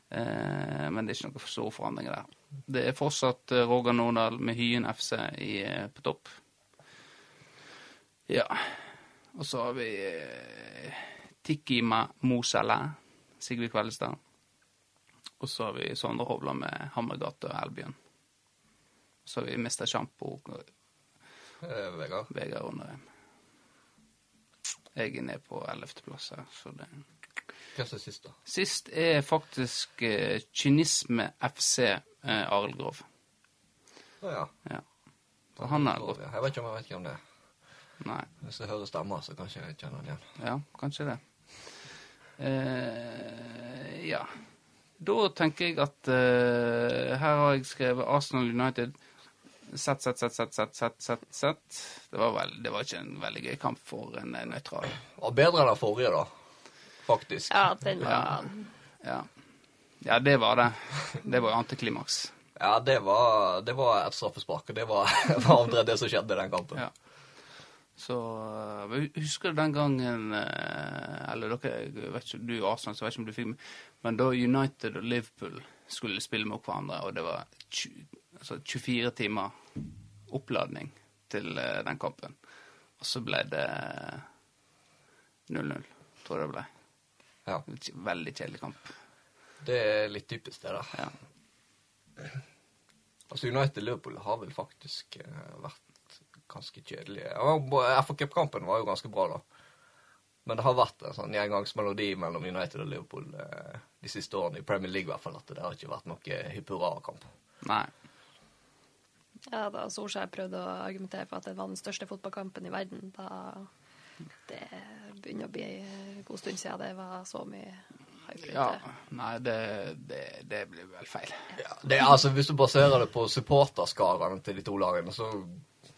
Uh, men det er ikke noen store forandringer der. Det er fortsatt Roger Nordahl med Hyen FC i, på topp. Ja. Og så har vi uh, Tikki Ma- Mosala, Sigrid Kveldestad. Og så har vi Sondre Hovland med Hammergata og Elbjørn. Så har vi Mr. Sjampo, Eh, Vegard. Vegard Underheim. Jeg er nede på ellevteplass her, så det Hva er sist, da? Sist er faktisk eh, Kynisme FC eh, Arild Grov. Å ja. Ja. Så han har gått Jeg vet ikke om jeg vet hvem det er. Nei. Hvis jeg hører stemmer, så kanskje jeg kjenner han igjen. Ja, kanskje det. Eh, ja. Da tenker jeg at eh, her har jeg skrevet Arsenal United. Sett, sett, sett, sett, sett, sett, sett, sett. Det var, vel, det var ikke en veldig gøy kamp for en eh, nøytral. Og bedre enn den forrige, da. Faktisk. Ja, den var Ja. ja, det var det. Det var antiklimaks. Ja, det var, det var et straffespark, og det var, (laughs) var omtrent det som skjedde i den kampen. Ja. Så øh, Husker du den gangen øh, Eller dere, vet ikke, du er Arsenal, så jeg vet ikke om du fikk med Men da United og Liverpool skulle spille mot hverandre, og det var 20, altså 24 timer oppladning til øh, den kampen, og så ble det 0-0, tror jeg det ble. Ja. Veldig kjedelig kamp. Det er litt typisk, det da. Ja. Altså, United-Liverpool har vel faktisk eh, vært ganske kjedelige. Ja, FA Cup-kampen var jo ganske bra, da. Men det har vært en sånn gjengangsmelodi mellom United og Liverpool eh, de siste årene, i Premier League i hvert fall, at det har ikke vært noe hipp hurra-kamp. Nei. Ja, da Solskjær prøvde å argumentere for at det var den største fotballkampen i verden, da Det begynner å bli en god stund siden det var så mye hype Ja, nei, det, det, det blir vel feil. Det, er altså, Hvis du baserer det på supporterskaraene til de to lagene, så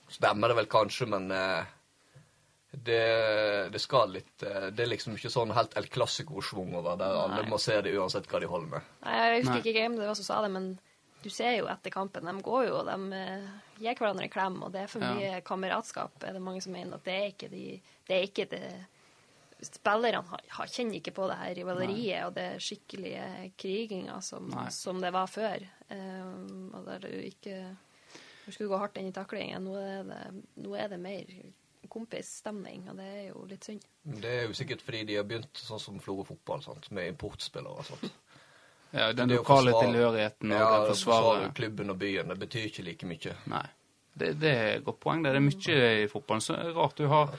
stemmer det vel kanskje, men eh, det, det skal litt eh, Det er liksom ikke sånn helt El Clásico-schwung over der alle må se det uansett hva de holder med. Nei, jeg husker Nei. ikke hvem det var som sa det, men du ser jo etter kampen, de går jo, og de eh, gir hverandre en klem, og det er for Ja. mye kameratskap, er det mange som mener. At det er ikke de, det er ikke det Spillerne har, kjenner ikke på det her rivaleriet og det skikkelige kriginga som, som det var før. Um, og der du ikke Du skulle gå hardt inn i taklingen. Nå er det, nå er det mer kompisstemning, og det er jo litt synd. Det er jo sikkert fordi de har begynt sånn som Florø fotball, sant? med importspillere og sånt. Ja, den Det lokale forsvare, tilhørigheten og Ja, den forsvarer klubben og byen. Det betyr ikke like mye. Nei. Det, det er et godt poeng. Det er mye i fotballen som er rart du har.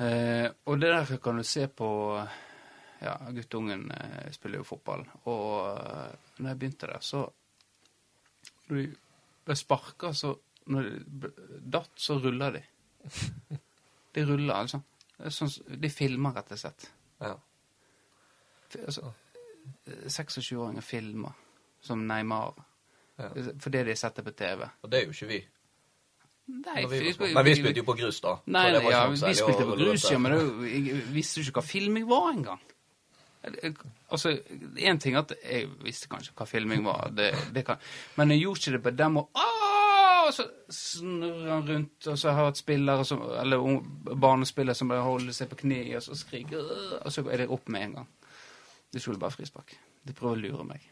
Eh, og det der kan du se på Ja, guttungen eh, spiller jo fotball. Og eh, når jeg begynte der, så de ble sparka, så Når de ble- datt, så rulla de. (laughs) De ruller, altså. Sånn, de filmer, rett og slett. Ja. Altså, 26-åringer filmer som Neymar. Ja. Fordi de setter på TV. Og det er jo ikke vi. Nei, vi, vi vi- små. Men vi spilte jo på grus, da. Nei, ja, vi spilte på grus, ja, men det, jeg visste jo ikke hva filming var engang. Altså, én ting at jeg visste kanskje hva filming var, det, det kan, men jeg gjorde ikke det på den måten. Og så snurrer han rundt, og så har jeg hatt spillere som, eller barnespillere som bare holder seg på kne, og så skriker Og så er det opp med en gang. De skulle bare frispark. De prøver å lure meg.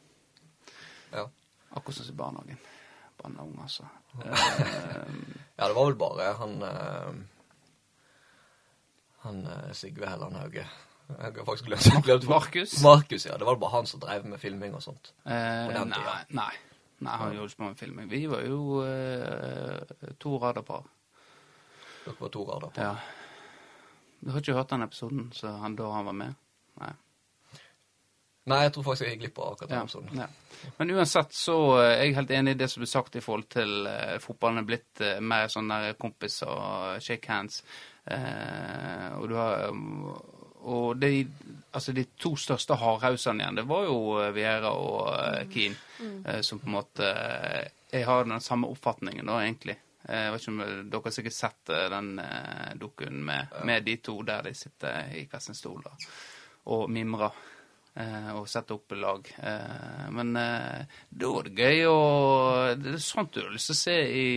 Ja. Akkurat som i barnehagen. Barneunge, altså. (laughs) Ja, det var vel bare han eh, Han eh, Sigve Helland Hauge. Jeg har faktisk glemt, glemt Markus? Markus, ja. Det var bare han som drev med filming og sånt. Eh, nei, nei. Nei, han gjorde ikke på med filming. Vi var jo eh, to radarpar. Dere var to radarpar? Ja. Du har ikke hørt den episoden så han, da han var med? Nei. Nei, jeg tror faktisk jeg gikk glipp av akkurat den Ja, episoden. ja. Men uansett så eh, er jeg helt enig i det som ble sagt i forhold til eh, fotballen er blitt eh, mer sånn der kompis og shake hands. Eh, og du har Og de, altså de to største hardhausene igjen, det var jo eh, Viera og eh, Keane, Mm. som på en måte eh, Jeg har den samme oppfatningen da, egentlig. Eh, Jeg vet ikke om Dere har sikkert sett eh, den eh, dukken med, med de to der de sitter i hver sin stol da, og mimrer eh, og setter opp lag. Eh, men eh, da er det gøy å Det er sånt du har lyst til å se i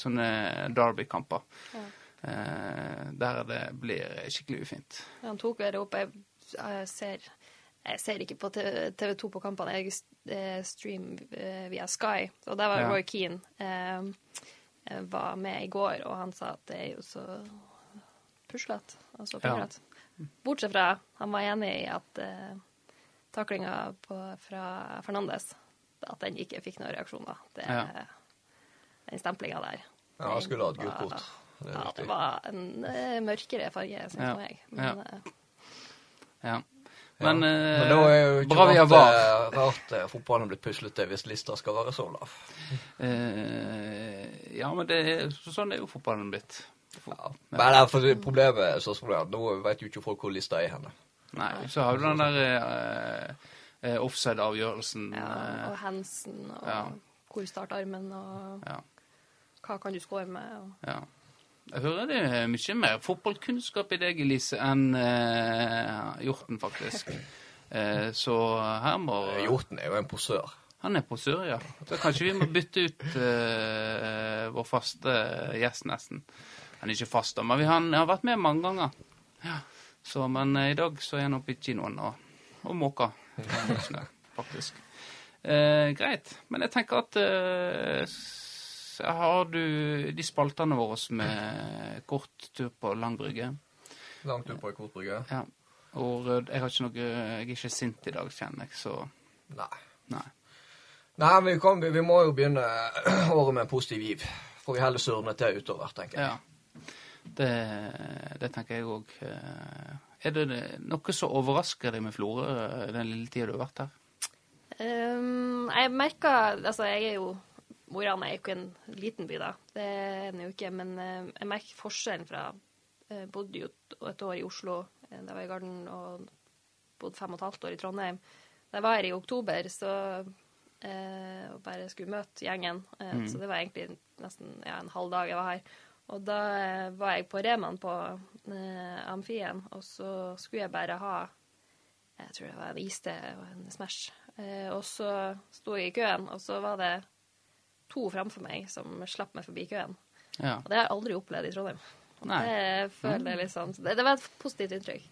sånne Derby-kamper. Eh, der det blir skikkelig ufint. Han tok det opp. Jeg, jeg, ser, jeg ser ikke på TV 2 på kampene. Jeg eh, streamer eh, via Sky. Og der var Ja. Roy Keane eh, eh, var med i går, og han sa at det er jo så puslete og så Ja. Bortsett fra han var enig i at eh, taklinga fra Fernandes at den ikke fikk noen reaksjoner. Det, Ja. Den stemplinga der. Ja, han skulle hatt gult kort. Det Ja, det var en uh, mørkere farge, syns Ja. jeg. Men Ja. eh. Men, eh, Men da er jo ikke bra vi har rart, VAR. eh, rart eh, fotballen er blitt puslete hvis lista skal være så lav. Eh, ja, men det er, sånn er jo fotballen blitt. Ja. Men det er for problemet er sånn som er. Nå vet jo ikke folk hvor lista er henne. Nei, så har du den der eh, eh, offside-avgjørelsen. ja, eh, og Hansen, og ja. hvor starter armen, og ja, hva kan du score med? Og... ja. Jeg hører det er mye mer fotballkunnskap i deg, Elise, enn eh, Hjorten, faktisk. Eh, så her må Eh, Hjorten er jo en posør. Han er posør, ja. Så kanskje vi må bytte ut eh, vår faste gjest, nesten. Han er ikke fast, da, men vi, han har vært med mange ganger. Ja. Så, men i dag så er han oppe i kinoen og, og måker faktisk. Eh, greit. Men jeg tenker at har du de spaltene våre med kort tur på lang brygge? Lang tur på kort brygge. Ja. Og eh, jeg har ikke noe Jeg er ikke sint i dag, kjenner jeg, så Nei. nei. Nei, vi, kan, vi må jo begynne (clears throat) året med en positiv giv. Får vi heller surne til utover, tenker jeg. Ja. Det, det tenker jeg òg. Er det noe som overrasker deg med Florø eh, den lille tida du har vært her? Um, jeg merker Altså, jeg er jo Mo i Rana er jo ikke en liten by, da. Det er den jo ikke. Men eh, jeg merker forskjellen fra Jeg bodde jo et- år i Oslo eh, da jeg var i Garden, og bodde fem og et halvt år i Trondheim. Da jeg var her i oktober, så eh, og bare skulle møte gjengen. Eh, Mm. Så det var egentlig nesten ja, en halv dag jeg var her. Og da eh, var jeg på Reman på eh, Amfien, og så skulle jeg bare ha jeg tror det var en iste og en Smash. Eh, og så sto jeg i køen, og så var det to framfor meg som slapp meg forbi køen. Ja. Og det har jeg aldri opplevd i Trondheim. Nei. Det føler jeg litt sånn det, det var et positivt inntrykk.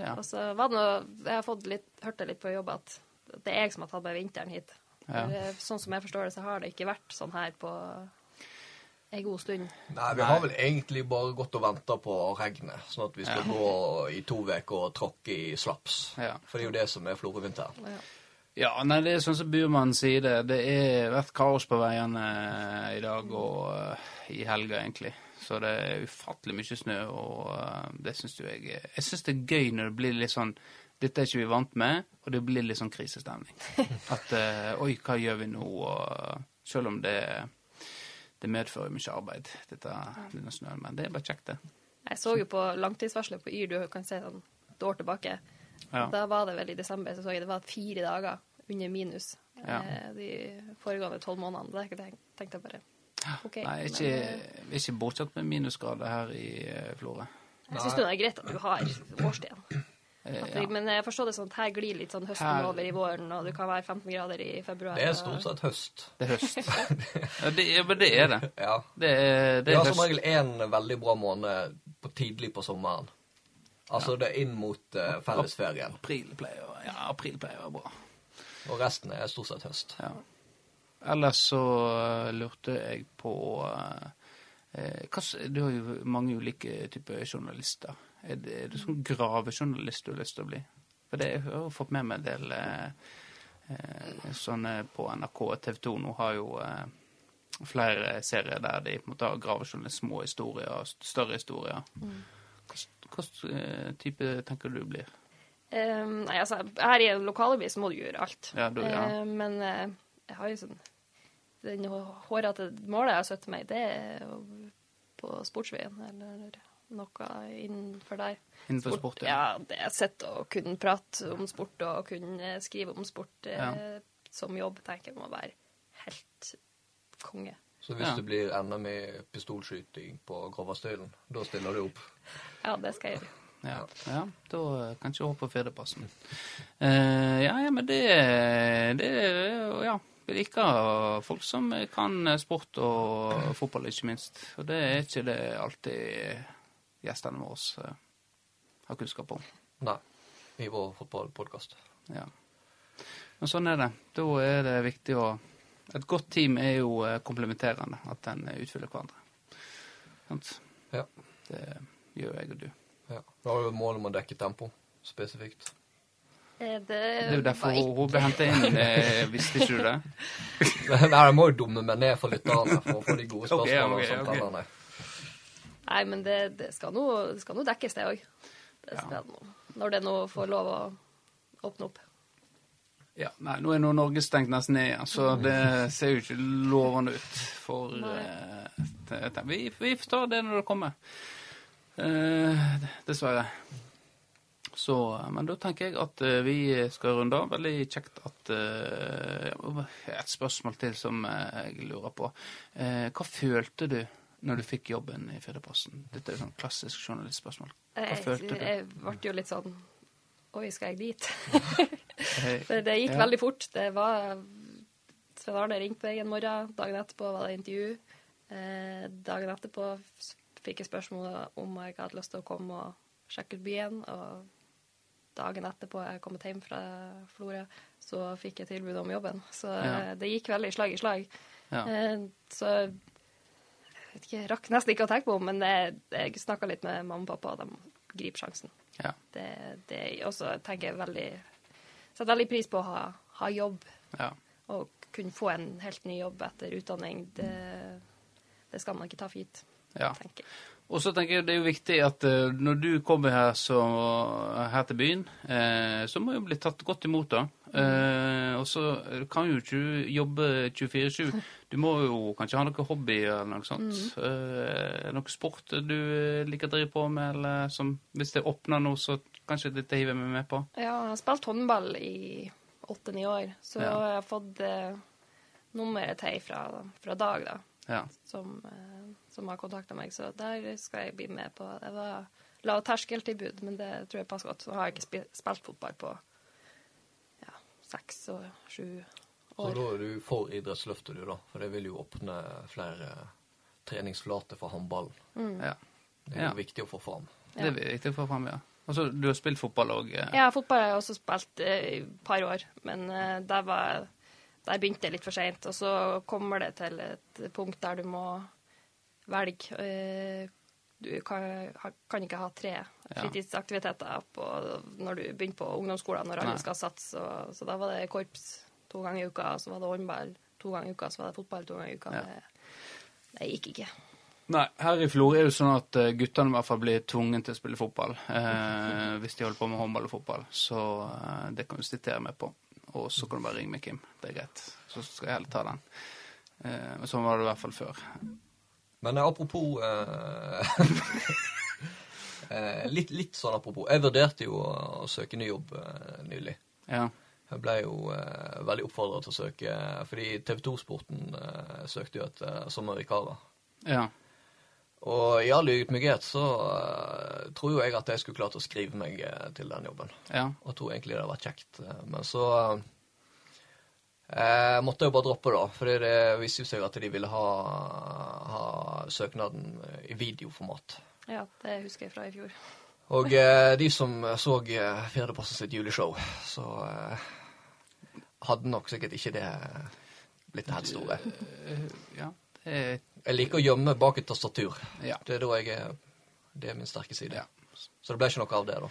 Ja. Og så var det noe Jeg har fått litt, hørt det litt på jobb at det er jeg som har tatt meg vinteren hit. Ja. Eh, Sånn som jeg forstår det, så har det ikke vært sånn her på en god stund. Nei, vi har vel egentlig bare gått og venta på regnet, sånn at vi skal gå i to uker og tråkke i slaps. Ja. For det er jo det som er florøvinteren. Ja. Ja, nei, det er sånn som Burmann sier det. Det er vært kaos på veiene i dag og uh, i helga, egentlig. Så det er ufattelig mye snø, og uh, det syns jo jeg Jeg syns det er gøy når det blir litt sånn dette er ikke vi vant med, og det blir litt sånn krisestemning. (laughs) At uh, Oi, hva gjør vi nå? Og, selv om det, det medfører mye arbeid, dette, denne snøen. Men det er bare kjekt, det. Jeg så jo på langtidsvarselet på Yr, du kan se sånn et år tilbake. Ja. Da var det vel i desember, så så jeg det var fire dager under minus Ja. eh, de foregående tolv månedene. Det tenkte jeg bare OK. Nei, ikke, men, er ikke bortsett med minusgrader her i eh, Florø. jeg syns det er greit at du har årstiden. Eh, ja. Men jeg forstår det sånn at her glir litt sånn høsten Her- over i våren, og det kan være 15 grader i februar. Det er stort sett høst. Det er høst. (laughs) ja, det, men det er det. Ja. Det er, det er har som regel én veldig bra måned på tidlig på sommeren. Altså det er inn mot uh, fellesferien. April pleier, å- ja, april pleier å være bra. Og resten er stort sett høst. Ja. Ellers så uh, lurte jeg på eh, eh, hva, Du har jo mange ulike typer journalister. Er det, er det sånn gravejournalist du har lyst til å bli? For det jeg har jo fått med meg en del eh, sånne på NRK og TV 2 nå har jo flere serier der de på en måte har gravejournalist, små historier, og større historier. Hva, s- eh, type tenker du blir? Um, nei, altså, her i en lokalavis må du gjøre alt. Ja, du, ja. Uh, men uh, jeg har jo sånn Den hårete målet jeg har satt meg, det er på Sportsveien, eller noe innenfor der. Innenfor sport, ja. ja. Det er sett å kunne prate om sport og kunne skrive om sport eh, som jobb, tenker jeg må være helt konge. Så hvis Ja. det blir NM i pistolskyting på Grovastølen, da stiller du opp? Ja, det skal jeg gjøre. Ja, ja da kan ikke håpe på fjerdeplassen. Uh, ja, ja, men det, det Ja. Vi liker folk som kan sport og fotball, ikke minst. Og det er ikke det alltid gjestene våre eh, har kunnskap om. Nei. I vår fotballpodkast. Ja. Men sånn er det. Da er det viktig å Et godt team er jo eh, komplementerende. At en utfyller hverandre. Sant? Ja. Det gjør jeg og du. ja. Da har du mål om å dekke tempo spesifikt. Eh, Det, Det er jo derfor hun ble henta inn. eh, Visste ikke du det? (laughs) Nei, jeg må jo dumme meg ned for lytterne for å få de gode (laughs) spørsmålene Okay, okay, okay. Nei, men det, det skal nå dekkes, det òg. Det skal det nå. Når det nå får lov å åpne opp. Ja, nei, Nå er nå Norge stengt nesten ned igjen, så det ser jo ikke lovende ut. For eh, det, vi, vi får ta det når det kommer. Uh, dessverre. Så, men da tenker jeg at uh, vi skal runde av. Veldig kjekt at eh, Et spørsmål til som eh, jeg lurer på. Eh, hva følte du når du fikk jobben i Firdaposten? Dette er et sånn klassisk journalistspørsmål. Hva Jeg, følte du? jeg ble jo litt sånn Oi, skal jeg dit? Eh, (laughs) For det gikk Ja. veldig fort. Det var Svein Arne ringte meg en morgen. Dagen etterpå var det intervju. Eh, dagen etterpå fikk jeg spørsmål om jeg hadde lyst til å komme og sjekke ut byen. Og dagen etterpå jeg kom hjem fra Florø, så fikk jeg tilbud om jobben. Så Ja. eh, det gikk veldig slag i slag. Ja. Eh, så jeg vet ikke, rakk nesten ikke å tenke på men jeg, jeg snakka litt med mamma og pappa, og de griper sjansen. Ja. Det, det også, tenker jeg veldig Setter veldig pris på å ha, ha jobb ja. og kunne få en helt ny jobb etter utdanning. Det, det skal man ikke ta for gitt, ja. tenker jeg. Og så tenker jeg det er jo viktig at eh, når du kommer her, så, her til byen, eh, så må du bli tatt godt imot, da. Eh, og så kan jo ikke du jobbe 24-7. Du må jo kanskje ha noe hobby eller noe sånt. Eh, noe sport du liker å drive på med, eller som Hvis det åpner nå, så kanskje dette hiver jeg meg med på. Ja, jeg har spilt håndball i åtte-ni år, så Ja. jeg har fått uh, nummeret til fra, fra Dag, da, Ja. som, uh, som har kontakta meg. Så der skal jeg bli med på. Det var lavterskeltilbud, men det tror jeg passer godt. Så har jeg ikke spilt fotball på ja, seks og sju Så da er du for idrettsløftet, du, da. For det vil jo åpne flere treningsflater for håndballen. ja. Det er Ja. jo viktig å få fram. Det er viktig å få fram, ja. Altså, du har spilt fotball òg? Ja, fotball har jeg også spilt eh, i et par år, men eh, der, var, der begynte jeg litt for seint. Og så kommer det til et punkt der du må velge. eh, Du kan, ha- kan ikke ha tre fritidsaktiviteter på, når du begynner på ungdomsskolen, når alle Nei. skal satse. Så, så da var det korps to ganger i uka, så var det håndball to ganger i uka, så var det fotball to ganger i uka. Ja. Det, det gikk ikke. Nei, her i Florø er det sånn at eh, guttene i hvert fall blir tvunget til å spille fotball. Eh, (laughs) hvis de holder på med håndball og fotball. Så eh, det kan du sitere meg på. Og så kan du bare ringe meg, Kim. Det er greit. Så skal jeg heller ta den. Eh, sånn var det i hvert fall før. Men apropos eh, (laughs) eh, litt, litt sånn apropos. Jeg vurderte jo å, å søke ny jobb eh, nylig. Ja. Jeg ble jo eh, veldig oppfordra til å søke, fordi TV 2-sporten eh, søkte jo etter sommervikarer. Ja. Og i all ydmykhet så eh, tror jo jeg at jeg skulle klart å skrive meg eh, til den jobben. Ja. Og tror egentlig det hadde vært kjekt. eh, Men så eh, måtte jeg jo bare droppe, da. For det viste jo seg at de ville ha, ha søknaden i videoformat. Ja, det husker jeg fra i fjor. Og eh, de som så eh, Fjerdeplassen sitt juleshow, så eh, hadde nok sikkert ikke det blitt det helt store. Eh, ja. Det er Jeg liker å gjemme bak et tastatur. Ja. Det er da jeg er Det er min sterke side. Ja. Så det ble ikke noe av det, da.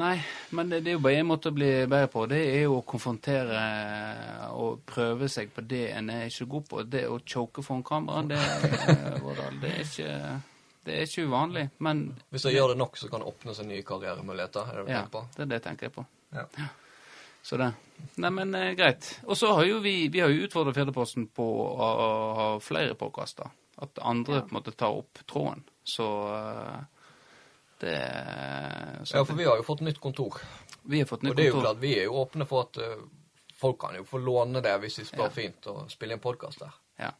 Nei, men det, det er jo bare én måte å bli bedre på. Det er jo å konfrontere og prøve seg på det en er ikke god på. Det å choke foran kamera, det, eh, det er ikke det er ikke uvanlig, men Hvis jeg gjør det nok, så kan det åpne seg nye karrieremuligheter. Er det det du ja, det er det jeg tenker på. Ja. Så det. Nei, men eh, greit. Og så har jo vi vi har jo utfordret Fjerdeposten på å, å ha flere podkaster. At andre Ja. på en måte tar opp tråden. Så eh, det så Ja, for vi har jo fått nytt kontor. vi har fått nytt Og det er jo kontor. klart, vi er jo åpne for at uh, folk kan jo få låne det hvis de spør Ja. fint, og spille inn podkast der. Ja.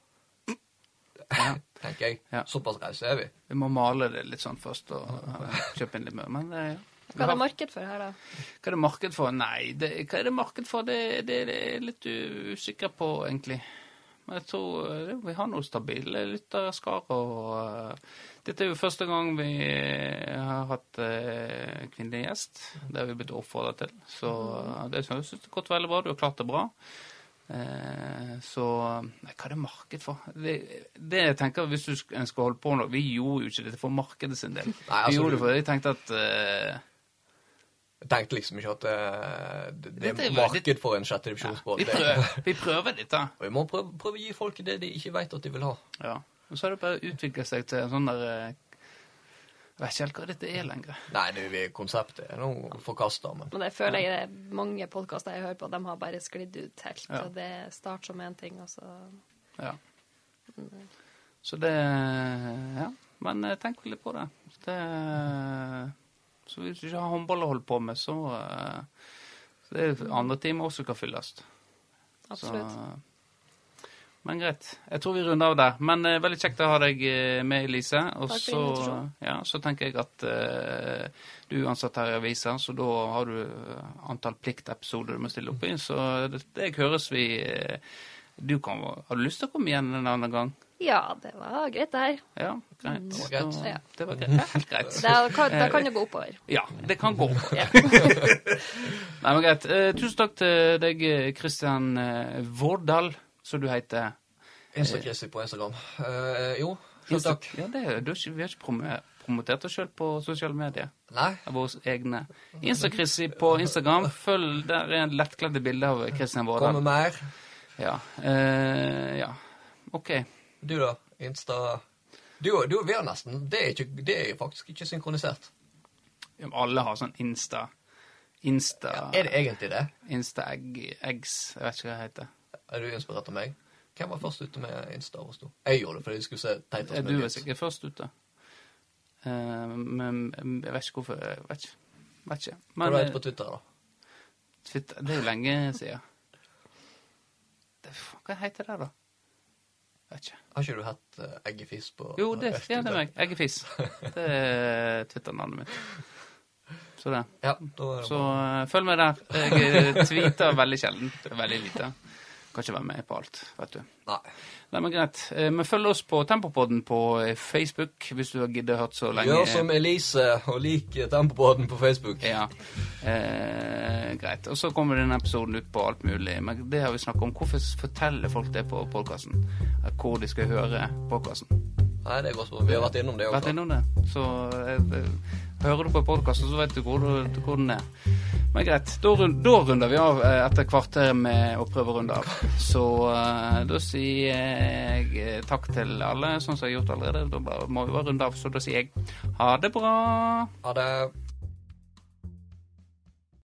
Ja. Tenker jeg. Ja. Såpass reise er vi. Vi må male det litt sånn først og uh, (laughs) kjøpe inn litt mer. Men uh, ja. Hva er det marked for her, da? Hva er det marked for? Nei, det, hva er det marked for? Det, det, det er jeg litt usikker på, egentlig. Men jeg tror eh, vi har noe stabile lytterskare. Og eh, dette er jo første gang vi har hatt uh, kvinnelig gjest. Det har vi blitt oppfordret til. Så uh, det syns jeg har gått veldig bra. Du har klart det bra. Eh, så nei, hva er det marked for? Det, det jeg tenker Hvis du skal holde på nå Vi gjorde jo ikke dette for markedet sin del. Nei, altså, vi gjorde det fordi jeg tenkte at Jeg tenkte liksom ikke at eh, det, det er marked for en sjette divisjonsbåt. vi, prøver, vi prøver dette. Og vi må prøve, prøve å gi folk det de ikke vet at de vil ha. Ja. Og så har det bare utvikla seg til en sånn der eh, Jeg vet ikke helt hva dette er lenger. Nei, det er konseptet er noe forkasta, men Men jeg føler jeg det er mange podkaster jeg hører på, de har bare sklidd ut helt. Ja. Og det starter som én ting, og så Ja. Så det Ja. Men eh, tenk litt på det. det så hvis du ikke har håndball å holde på med, så, eh, så det er andre timer også kan fylles. absolutt. Så, men greit. Jeg tror vi runder av der. Men eh, veldig kjekt å ha deg eh, med, Elise. Og Takk for så, ja, så tenker jeg at eh, du er ansatt her i avisa, så da har du eh, antall pliktepisoder du må stille opp i. Så det, det høres vi eh, du kan, Har du lyst til å komme igjen en annen gang? Ja, det var greit, det her. Ja, greit. Det var greit. Ja. Det var (laughs) greit. Helt greit. Det kan, da kan jo gå oppover. Ja, det kan gå. Ja. (laughs) Nei, men greit. Eh, tusen takk til deg, Kristian eh, Vårdal, som du heter. Insta-Kristi på Instagram. Eh, jo, selv takk. Ja, det, er- du vi har ikke promotert oss sjøl på sosiale medier. Nei, Av våre egne. Insta-Kristi på Instagram. Følg, der er en lettkledde bilde av Kristian kommer mer. Ja. Eh, ja. OK. Du, da? Insta Du, du vi har nesten Det er, ikke, det er faktisk ikke synkronisert. Ja, men Alle har sånn Insta Insta Er det egentlig det? Insta-eggs Jeg vet ikke hva det heter. Er du inspirert av meg? Hvem var først ute med Insta hos du? Jeg gjorde det fordi jeg skulle se teitest Ja, Du er sikkert først ute. Eh, men jeg vet ikke hvorfor. Jeg vet ikke. Vet ikke. Men heter det på Twitter, da? Twitter, det er jo lenge siden. Det, hva heter det, da? Vet ikke. Har ikke du hatt uh, Eggefis på Jo, det, stjeler er meg. Eggefis. Det er Twitter-navnet mitt. Så det. Ja, da er det Så eh, følg med der. Jeg eh, tweeter veldig sjelden. Veldig lite. Kan ikke være med på alt, vet du. Nei. Nei, men greit. Vi Men følg oss på Tempopodden på eh, Facebook, hvis du har giddet hørt så lenge. Gjør som Elise og lik Tempopodden på Facebook. Ja, eh, greit. Og så kommer denne episoden ut på alt mulig. Men det har vi snakket om. Hvorfor forteller folk det på podkasten? Hvor de skal høre podkasten? Nei, det er godt. Vi har vært innom det Vært innom det. Så eh, eh, hører du på podkasten, så vet du hvor, du- hvor den er. Men greit. Da, runder vi av eh, etter kvarteret med å prøve å runde av. Så eh, da sier jeg eh, takk til alle, sånn som jeg har gjort allerede. Da må vi bare runde av. Så da sier jeg ha det bra. Ha det.